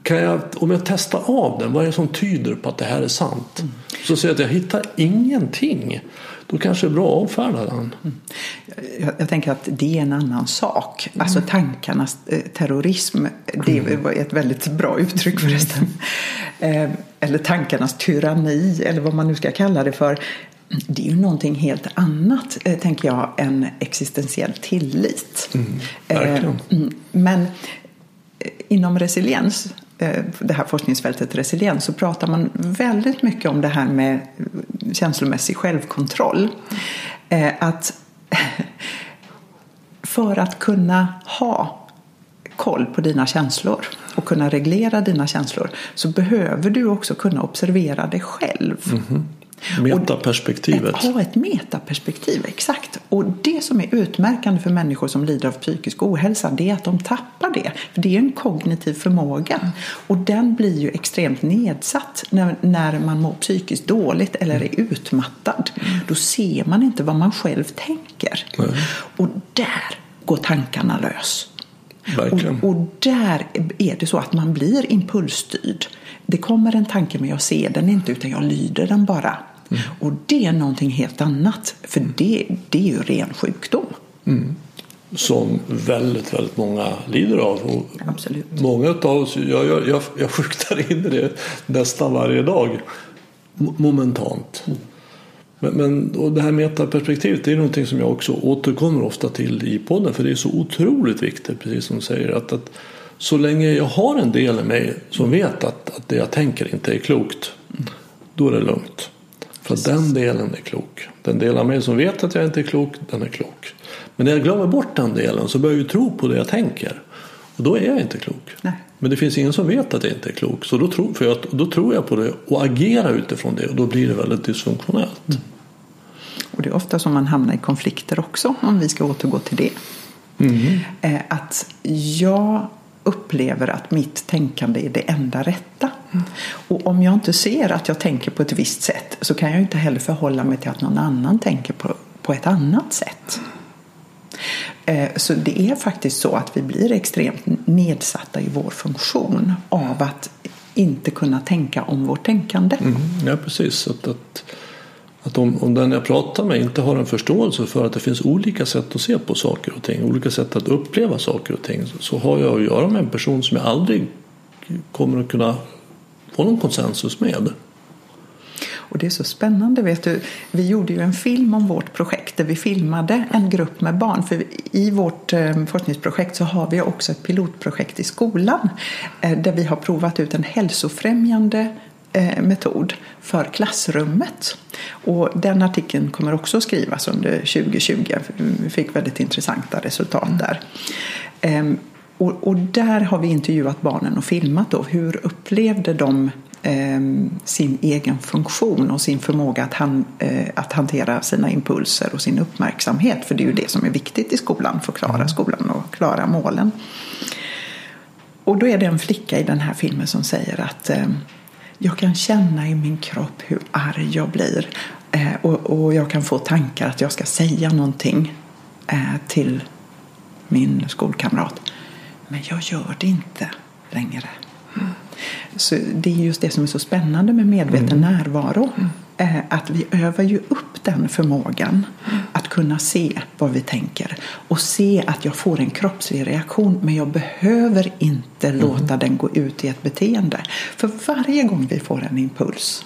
kan jag, om jag testar av den, vad är det som tyder på att det här är sant? Mm. Så säger jag att jag hittar ingenting då kanske det är bra att avfärda den. Mm. Jag, jag, tänker att det är en annan sak. Mm. Alltså tankarnas eh, terrorism, det mm. var ett väldigt bra uttryck förresten. eh, eller tankarnas tyranni, eller vad man nu ska kalla det för. Det är ju någonting helt annat, eh, tänker jag, än existentiell tillit. Mm, verkligen. Eh, mm, men Eh, inom resiliens eh, det här forskningsfältet resiliens så pratar man väldigt mycket om det här med eh, känslomässig självkontroll. Att för att kunna ha koll på dina känslor och kunna reglera dina känslor så behöver du också kunna observera dig själv. Mm -hmm. Metaperspektivet. Ett, ha ett metaperspektiv, exakt. Och det som är utmärkande för människor som lider av psykisk ohälsa det är att de tappar det. För det är en kognitiv förmåga. Och den blir ju extremt nedsatt när, när man mår psykiskt dåligt eller är utmattad. Då ser man inte vad man själv tänker. Och där går tankarna lös. Och, och, där är det så att man blir impulsstyrd. Det kommer en tanke men jag ser den inte utan jag lyder den bara. Mm. Och det är någonting helt annat. För det, det är ju ren sjukdom. Mm. Som väldigt, väldigt många lider av. Och Absolut. Många av oss, jag, jag, jag, jag fruktar in i det nästan varje dag. Momentant. Mm. Men, men och det här metaperspektivet det är någonting som jag också återkommer ofta till i podden. För det är så otroligt viktigt, precis som du säger. Att, att så länge jag har en del i mig som vet att, att det jag tänker inte är klokt. Då är det lugnt. För Precis. den delen är klok. Den del av mig som vet att jag inte är klok, den är klok. Men när jag glömmer bort den delen så börjar jag ju tro på det jag tänker. Och då är jag inte klok. Nej. Men det finns ingen som vet att jag inte är klok. Så då, tro, för jag, då tror jag på det och agerar utifrån det. Och då blir det väldigt dysfunktionellt. Mm. Och det är ofta som man hamnar i konflikter också. Om vi ska återgå till det. Mm. Att jag upplever att mitt tänkande är det enda rätta. Mm. Och om jag inte ser att jag tänker på ett visst sätt så kan jag inte heller förhålla mig till att någon annan tänker på, på ett annat sätt. Eh, så det är faktiskt så att vi blir extremt nedsatta i vår funktion av att inte kunna tänka om vårt tänkande. Mm, ja, precis. Att, att, att om, om den jag pratar med inte har en förståelse för att det finns olika sätt att se på saker och ting, olika sätt att uppleva saker och ting, så har jag att göra med en person som jag aldrig kommer att kunna få någon konsensus med. Och det är så spännande. Vet du, vi gjorde ju en film om vårt projekt där vi filmade en grupp med barn. För i vårt eh, forskningsprojekt så har vi också ett pilotprojekt i skolan eh, där vi har provat ut en hälsofrämjande eh, metod för klassrummet. Och den artikeln kommer också att skrivas under 2020. Vi fick väldigt intressanta resultat där. Ehm, och, och, där har vi intervjuat barnen och filmat då. Hur upplevde de eh, sin egen funktion och sin förmåga att, han, eh, att hantera sina impulser och sin uppmärksamhet. För det är ju det som är viktigt i skolan för att klara mm. skolan och klara målen. Och då är det en flicka i den här filmen som säger att eh, jag kan känna i min kropp hur arg jag blir. Eh, och, och, jag kan få tankar att jag ska säga någonting eh, till min skolkamrat. Men jag gör det inte längre. Mm. Så det är just det som är så spännande med medveten mm. närvaro. Mm. Eh, att vi övar ju upp den förmågan mm. att kunna se vad vi tänker och se att jag får en kroppslig reaktion men jag behöver inte mm. låta den gå ut i ett beteende. För varje gång vi får en impuls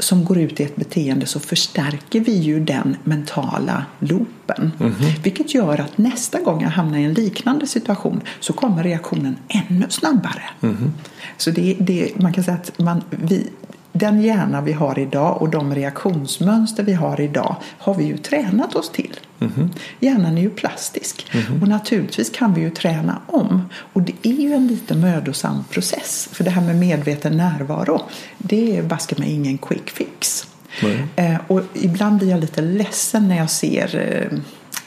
som går ut i ett beteende så förstärker vi ju den mentala loopen. Mm -hmm. Vilket gör att nästa gång jag hamnar i en liknande situation så kommer reaktionen ännu snabbare. Mm -hmm. Så det, det, man kan säga att man, vi, den hjärna vi har idag och de reaktionsmönster vi har idag har vi ju tränat oss till. Mm. Hjärnan är ju plastisk mm och naturligtvis kan vi ju träna om. Och det är ju en lite mödosam process. För det här med medveten närvaro, det är baske mig ingen quick fix. Eh, och ibland blir jag lite ledsen när jag ser eh,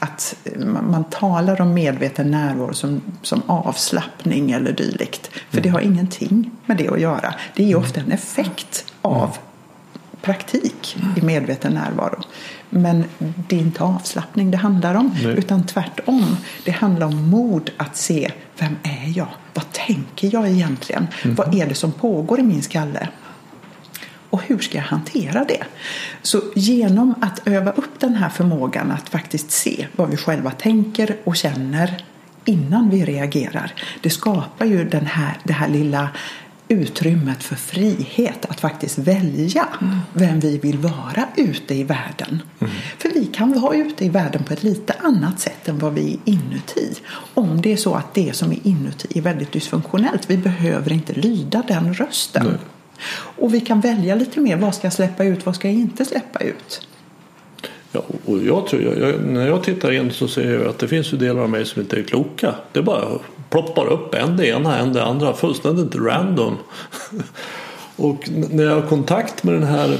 att man talar om medveten närvaro som, som avslappning eller dylikt. För mm. det har ingenting med det att göra. Det är ofta en effekt av praktik i medveten närvaro. Men det är inte avslappning det handlar om, Nej. utan tvärtom. Det handlar om mod att se vem är jag? Vad tänker jag egentligen? Mm. Vad är det som pågår i min skalle? Och hur ska jag hantera det? Så genom att öva upp den här förmågan att faktiskt se vad vi själva tänker och känner innan vi reagerar. Det skapar ju den här, det här lilla utrymmet för frihet att faktiskt välja mm. vem vi vill vara ute i världen. Mm. För vi kan vara ute i världen på ett lite annat sätt än vad vi är inuti. Om det är så att det som är inuti är väldigt dysfunktionellt. Vi behöver inte lyda den rösten. Nej. Och vi kan välja lite mer. Vad ska jag släppa ut? Vad ska jag inte släppa ut? Ja, och jag tror, jag, när jag tittar in så ser jag att det finns ju delar av mig som inte är kloka. Det bara ploppar upp en det ena, en det andra. Fullständigt random. och när jag har kontakt med den här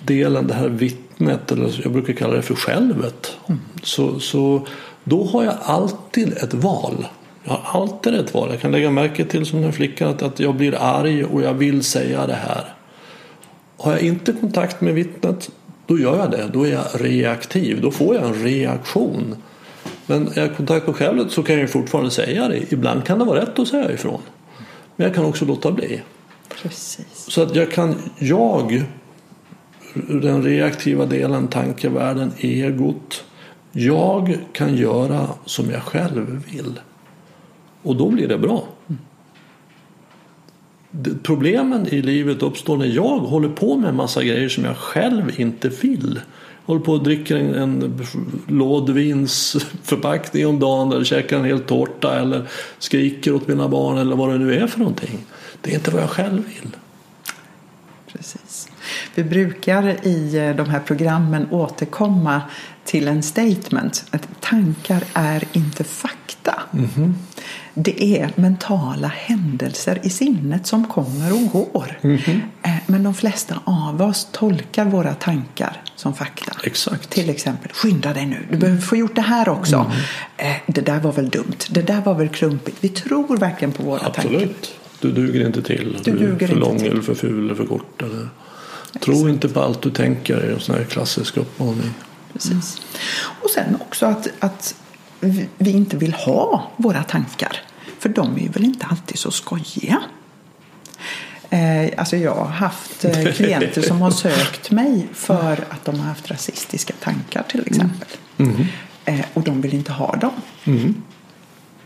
delen, det här vittnet, eller jag brukar kalla det för självet. Mm. Så, så då har jag alltid ett val. Jag har alltid ett val. Jag kan lägga märke till som den flickan att, att jag blir arg och jag vill säga det här. Har jag inte kontakt med vittnet då gör jag det. Då är jag reaktiv. Då får jag en reaktion. Men är jag kontakt med självet så kan jag fortfarande säga det. Ibland kan det vara rätt att säga ifrån. Men jag kan också låta bli. Precis. Så att jag kan, jag, den reaktiva delen, tankevärlden, egot. Jag kan göra som jag själv vill. Och då blir det bra. Problemen i livet uppstår när jag håller på med en massa grejer som jag själv inte vill. Håller på och dricker en, en lådvinsförpackning om dagen eller käkar en hel tårta eller skriker åt mina barn eller vad det nu är för någonting. Det är inte vad jag själv vill. Precis. Vi brukar i eh, de här programmen återkomma till en statement att tankar är inte fakta. Mm -hmm. Det är mentala händelser i sinnet som kommer och går. Mm -hmm. men de flesta av oss tolkar våra tankar som fakta. Exakt. Till exempel, skynda dig nu, du behöver få gjort det här också. Mm. Eh, det där var väl dumt, det där var väl klumpigt. Vi tror verkligen på våra tankar. Absolut. Du duger inte till. Du Du, är för lång till. eller för ful eller för kort. Eller. Tro inte på allt du tänker är en sån här klassisk uppmaning. Precis. Och sen också att, att vi- inte vill ha våra tankar. För de är ju väl inte alltid så skojiga. Eh, alltså jag har haft eh, klienter som har sökt mig för att de har haft rasistiska tankar till exempel. Eh, och de vill inte ha dem.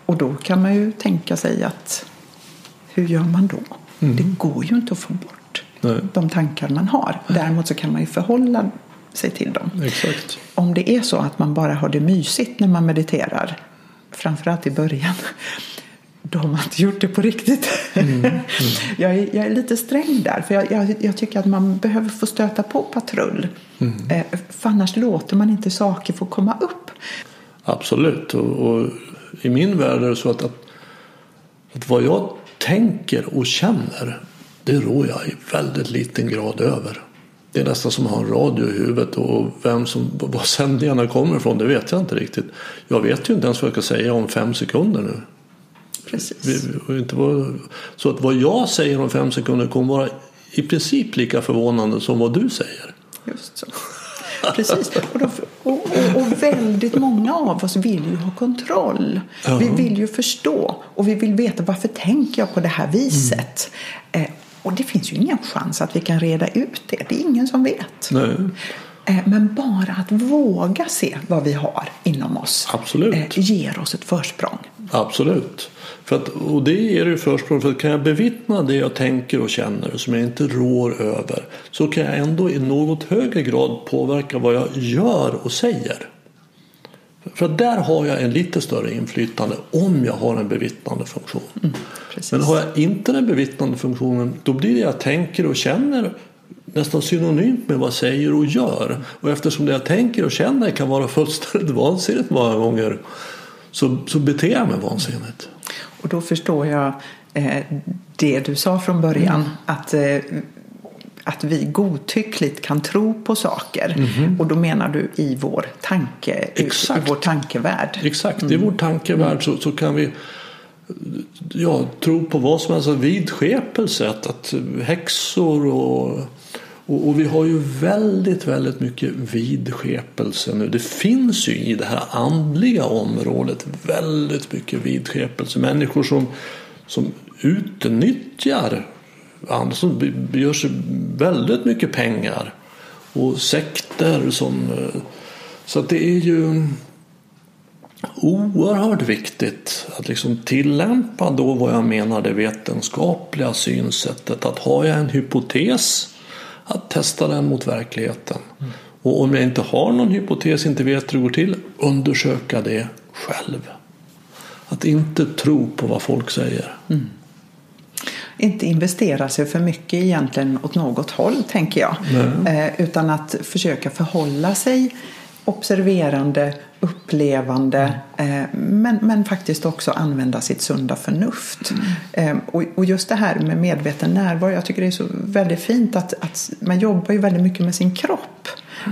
Och då kan man ju tänka sig att hur gör man då? Det går ju inte att få bort Nej. de tankar man har. Däremot så kan man ju förhålla sig till dem. Exakt. Om det är så att man bara har det mysigt när man mediterar, framförallt i början, då har man inte gjort det på riktigt. jag, är, jag är lite sträng där, för jag, jag, jag tycker att man behöver få stöta på patrull. Eh, för annars låter man inte saker få komma upp. Absolut. Och, och i min värld är det så att, att, att vad jag tänker och känner det rår jag i väldigt liten grad över. Det är nästan som att ha en radio i huvudet och vem som, var sändningarna kommer ifrån det vet jag inte riktigt. Jag vet ju inte ens vad jag ska säga om fem sekunder nu. Precis. Inte vad, så att vad jag säger om fem sekunder kommer vara i princip lika förvånande som vad du säger. Just så. Precis. Och, då, och, och, och väldigt många av oss vill ju ha kontroll. Vi vill ju förstå och vi vill veta varför tänker jag på det här viset. Eh, och det finns ju ingen chans att vi kan reda ut det. Det är ingen som vet. Nej. Eh, men bara att våga se vad vi har inom oss Absolut. eh, ger oss ett försprång. Absolut. För att, och det ger ju försprång. För att kan jag bevittna det jag tänker och känner som jag inte rår över så kan jag ändå i något högre grad påverka vad jag gör och säger. För där har jag en lite större inflytande om jag har en bevittnande funktion. Precis. Men har jag inte den bevittnande funktionen då blir det jag tänker och känner nästan synonymt med vad jag säger och gör. Och eftersom det jag tänker och känner kan vara fullständigt vansinnigt många gånger så, så beter jag mig vansinnigt. Och då förstår jag eh, det du sa från början. Mm. Att, eh, att vi godtyckligt kan tro på saker. Och då menar du i vår, tanke, i, i Exakt. vår tankevärld. Exakt, i vår tankevärld så, så kan vi ja, tro på vad som helst. Alltså vidskepelse, att, att häxor och, och, och vi har ju väldigt, väldigt mycket vidskepelse nu. Det finns ju i det här andliga området väldigt mycket vidskepelse. Människor som, som utnyttjar be- gör sig väldigt mycket pengar. Och sekter som... eh, Så att det är ju oerhört viktigt att liksom tillämpa då vad jag menar det vetenskapliga synsättet. Att har jag en hypotes att testa den mot verkligheten. Och om jag inte har någon hypotes, inte vet hur det går till, undersöka det själv. Att inte tro på vad folk säger. Inte investera sig för mycket egentligen åt något håll, tänker jag. Eh, utan att försöka förhålla sig observerande, upplevande eh, men, men faktiskt också använda sitt sunda förnuft. Eh, och, och just det här med medveten närvaro, jag tycker det är så väldigt fint att, att man jobbar ju väldigt mycket med sin kropp.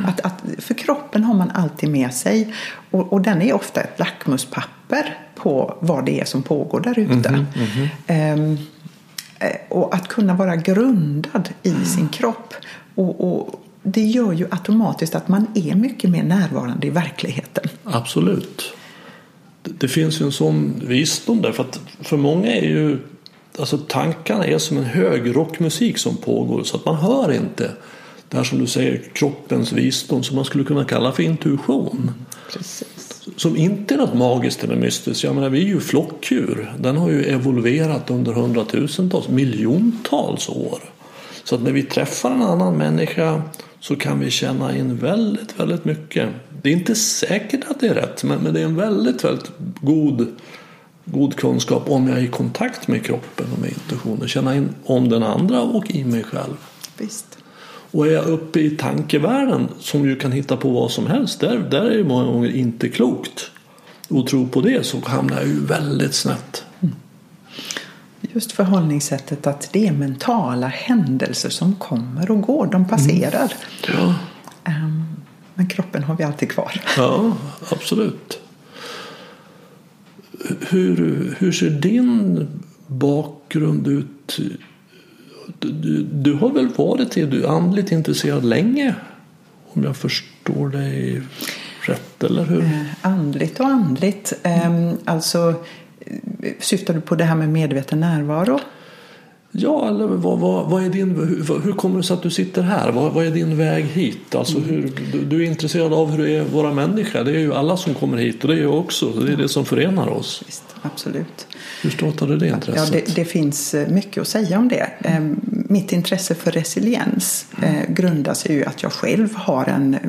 Att, att, för kroppen har man alltid med sig och, och den är ofta ett lackmuspapper på vad det är som pågår där ute. Ehm, Eh, och att kunna vara grundad i sin kropp. Och, och det gör ju automatiskt att man är mycket mer närvarande i verkligheten. Absolut. Det, det finns ju en sån visdom där. För, att för många är ju alltså tankarna är som en hög rockmusik som pågår så att man hör inte det här som du säger kroppens visdom som man skulle kunna kalla för intuition. Precis. Som inte är något magiskt eller mystiskt. Jag menar, vi är ju flockdjur. Den har ju evolverat under hundratusentals, miljontals år. Så att när vi träffar en annan människa så kan vi känna in väldigt, väldigt mycket. Det är inte säkert att det är rätt, men, men det är en väldigt, väldigt god, god kunskap om jag är i kontakt med kroppen och med intuitionen. Känna in om den andra och i mig själv. Visst. Och är jag uppe i tankevärlden som ju kan hitta på vad som helst. Där, där är det många gånger inte klokt. Och tro på det så hamnar jag ju väldigt snett. just förhållningssättet att det är mentala händelser som kommer och går. De passerar. Ja, Ehm, Men kroppen har vi alltid kvar. ja absolut. Hur, hur ser din bakgrund ut? Du, du, har väl varit är du andligt intresserad länge? Om jag förstår dig rätt, eller hur? Eh, andligt och andligt. Ehm, alltså, eh, syftar du på det här med medveten närvaro? Ja, eller vad, vad, vad är din, hur, hur kommer det sig att du sitter här? Vad, vad är din väg hit? Alltså hur, du, du är intresserad av hur det är våra människor. Det är ju alla som kommer hit och det är jag också. Så det är det som förenar oss. Visst, absolut. Hur startade det Ja, intresset? det, det finns eh, mycket att säga om det. Ehm, Mitt intresse för resiliens eh, grundar sig ju att jag själv har en eh,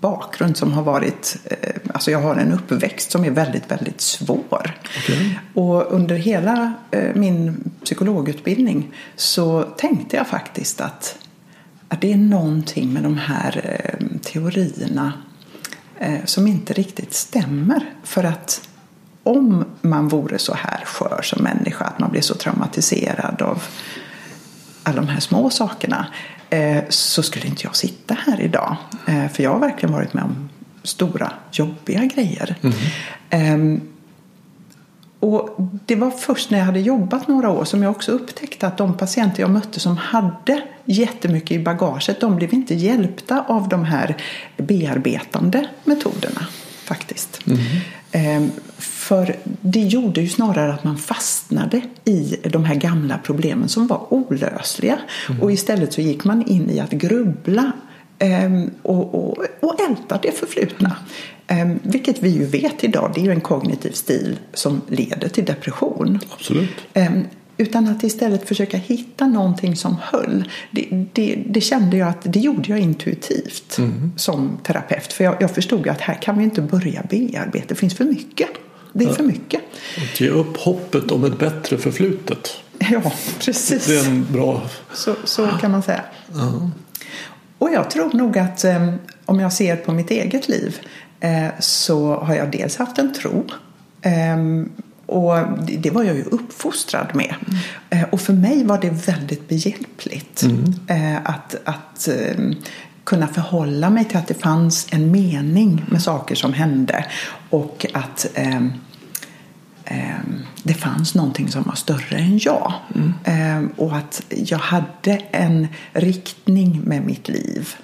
bakgrund som har varit, eh, alltså jag har en uppväxt som är väldigt, väldigt svår. Okej. Och under hela eh, min psykologutbildning så tänkte jag faktiskt att, att det är någonting med de här eh, teorierna eh, som inte riktigt stämmer. För att om man vore så här skör som människa, att man blir så traumatiserad av alla de här små sakerna eh, så skulle inte jag sitta här idag. Eh, för jag har verkligen varit med om stora, jobbiga grejer. Ehm, och det var först när jag hade jobbat några år som jag också upptäckte att de patienter jag mötte som hade jättemycket i bagaget, de blev inte hjälpta av de här bearbetande metoderna faktiskt. Ehm, För det gjorde ju snarare att man fastnade i de här gamla problemen som var olösliga. Och istället så gick man in i att grubbla ehm, och, och, och älta det förflutna. Ehm, Vilket vi ju vet idag, det är ju en kognitiv stil som leder till depression. Absolut. Ehm, Utan att istället försöka hitta någonting som höll. Det, det, det kände jag att det gjorde jag intuitivt som terapeut. För jag, jag förstod att här kan vi inte börja bearbeta. Det finns för mycket. Det är för mycket. Att ge upp hoppet om ett bättre förflutet. Ja, precis. Det är en bra... Så, så kan man säga. Och jag tror nog att eh, om jag ser på mitt eget liv så har jag dels haft en tro. Eh, och det, var jag ju uppfostrad med. Eh, och för mig var det väldigt behjälpligt eh, att, att eh, kunna förhålla mig till att det fanns en mening med saker som hände. Och att ehm, Ehm, det fanns någonting som var större än jag. Ehm, och att jag hade en riktning med mitt liv.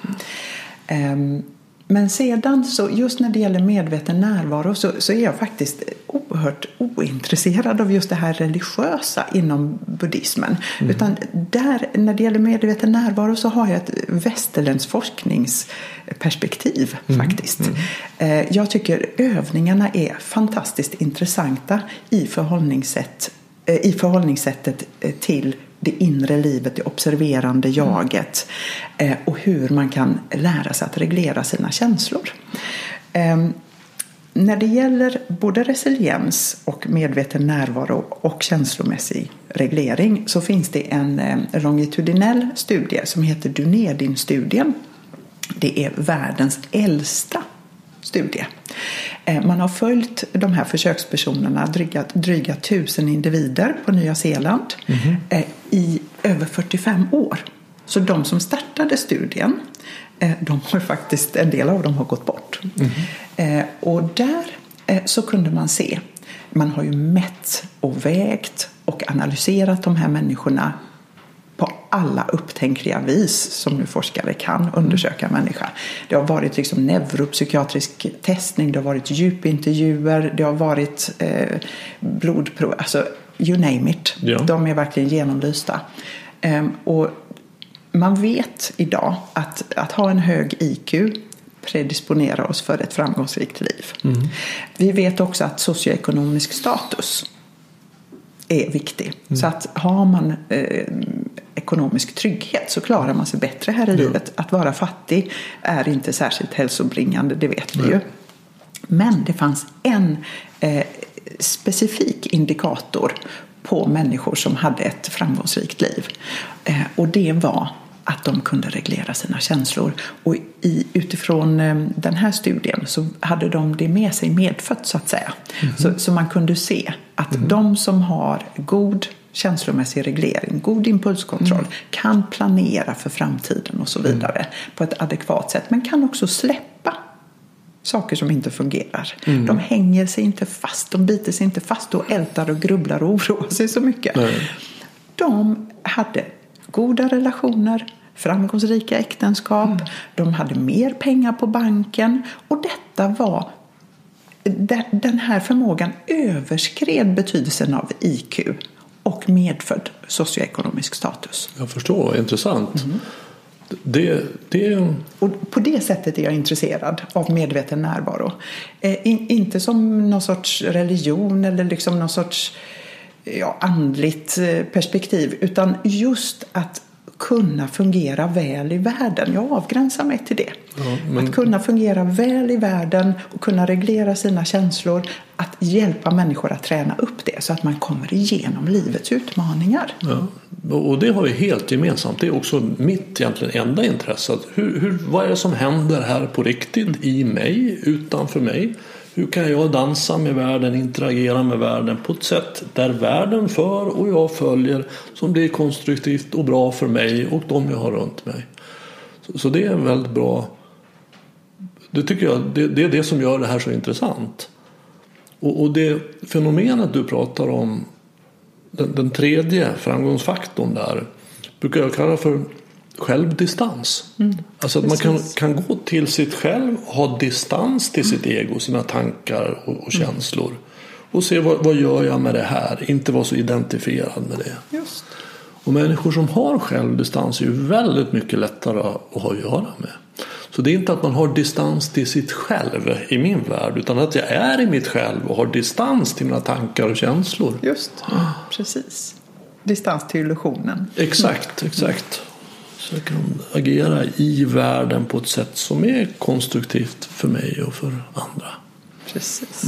Men sedan så just när det gäller medveten närvaro så, så är jag faktiskt oerhört ointresserad av just det här religiösa inom buddhismen. Utan där, när det gäller medveten närvaro så har jag ett västerländskt forskningsperspektiv faktiskt. Eh, Jag tycker övningarna är fantastiskt intressanta i, förhållningssätt, eh, i förhållningssättet eh, till det inre livet, det observerande jaget eh, och hur man kan lära sig att reglera sina känslor. Ehm, När det gäller både resiliens och medveten närvaro och känslomässig reglering så finns det en eh, longitudinell studie som heter Dunedin-studien. Det är världens äldsta studie. Eh, Man har följt de här försökspersonerna, dryga, dryga tusen individer på Nya Zeeland eh, i över 45 år. Så de som startade studien, eh, de har faktiskt, en del av dem har gått bort. Eh, Och där så kunde man se, man har ju mätt och vägt och analyserat de här människorna på alla upptänkliga vis som nu forskare kan undersöka en människa. Det har varit liksom neuropsykiatrisk testning, det har varit djupintervjuer, det har varit eh, blodprov, alltså you name it. Ja. De är verkligen genomlysta. Ehm, och man vet idag att, att ha en hög IQ predisponerar oss för ett framgångsrikt liv. Vi vet också att socioekonomisk status är viktig. Så att har man eh, ekonomisk trygghet så klarar man sig bättre här i livet. Att vara fattig är inte särskilt hälsobringande, det vet vi ju. Men det fanns en eh, specifik indikator på människor som hade ett framgångsrikt liv. Eh, och det var att de kunde reglera sina känslor. Och i, utifrån eh, den här studien så hade de det med sig medfött så att säga. Så, så man kunde se att de som har god känslomässig reglering, god impulskontroll, Mm. kan planera för framtiden och så vidare på ett adekvat sätt. Men kan också släppa saker som inte fungerar. Mm. De hänger sig inte fast, de biter sig inte fast och ältar och grubblar och oroar sig så mycket. Nej. De hade goda relationer, framgångsrika äktenskap, Mm. de hade mer pengar på banken och detta var de- den här förmågan överskred betydelsen av IQ och medfödd socioekonomisk status. Jag förstår, intressant. Det, det, Och på det sättet är jag intresserad av medveten närvaro. Eh, in, inte som någon sorts religion eller liksom någon sorts ja, andligt eh, perspektiv utan just att kunna fungera väl i världen. Jag avgränsar mig till det. Ja, men- Att kunna fungera väl i världen och kunna reglera sina känslor. Att hjälpa människor att träna upp det så att man kommer igenom livets utmaningar. ja. Och det har vi helt gemensamt. Det är också mitt egentligen enda intresse. Att hur, hur, vad är det som händer här på riktigt i mig, utanför mig? Hur kan jag dansa med världen, interagera med världen på ett sätt där världen för och jag följer som blir konstruktivt och bra för mig och de jag har runt mig. Så, så det är en väldigt bra det tycker jag det, det är det som gör det här så intressant. Och, och det fenomenet du pratar om, den, den tredje framgångsfaktorn där, brukar jag kalla för självdistans. alltså att man kan, precis. kan gå till sitt själv, ha distans till sitt ego, sina tankar och, och känslor. Och se vad, vad gör jag med det här, inte vara så identifierad med det. Just. Och människor som har självdistans är ju väldigt mycket lättare att ha att göra med. Så det är inte att man har distans till sitt själv i min värld utan att jag är i mitt själv och har distans till mina tankar och känslor. Just, precis. Distans till illusionen. Exakt, exakt. Jag kan agera i världen på ett sätt som är konstruktivt för mig och för andra. Precis.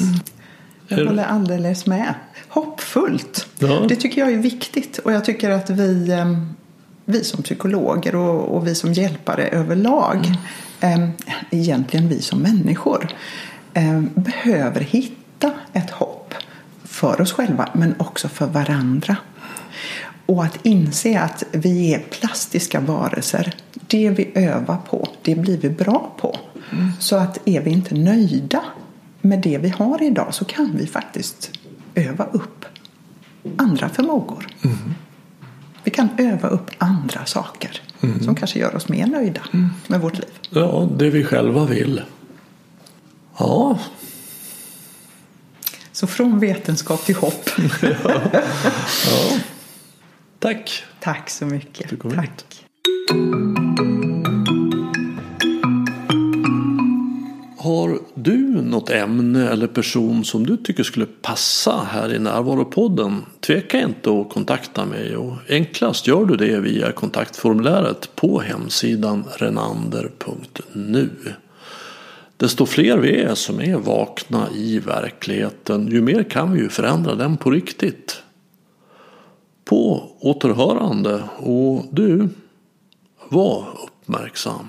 Är Jag håller alldeles med. Hoppfullt. Ja. Det tycker jag är viktigt. Och jag tycker att vi, vi som psykologer och, och vi som hjälpare överlag, eh, egentligen vi som människor, eh, behöver hitta ett hopp för oss själva men också för varandra. Och att inse att vi är plastiska varelser. Det vi övar på, det blir vi bra på. Så att är vi inte nöjda med det vi har idag så kan vi faktiskt öva upp andra förmågor. Vi kan öva upp andra saker som kanske gör oss mer nöjda med vårt liv. Ja, det vi själva vill. Ja, Så från vetenskap till hopp. tack. Tack så mycket. Tack. Har du något ämne eller person som du tycker skulle passa här i Närvaropodden? Tveka inte att kontakta mig och enklast gör du det via kontaktformuläret på hemsidan renander.nu. Desto fler vi är som är vakna i verkligheten, ju mer kan vi ju förändra den på riktigt. På återhörande och du, var uppmärksam.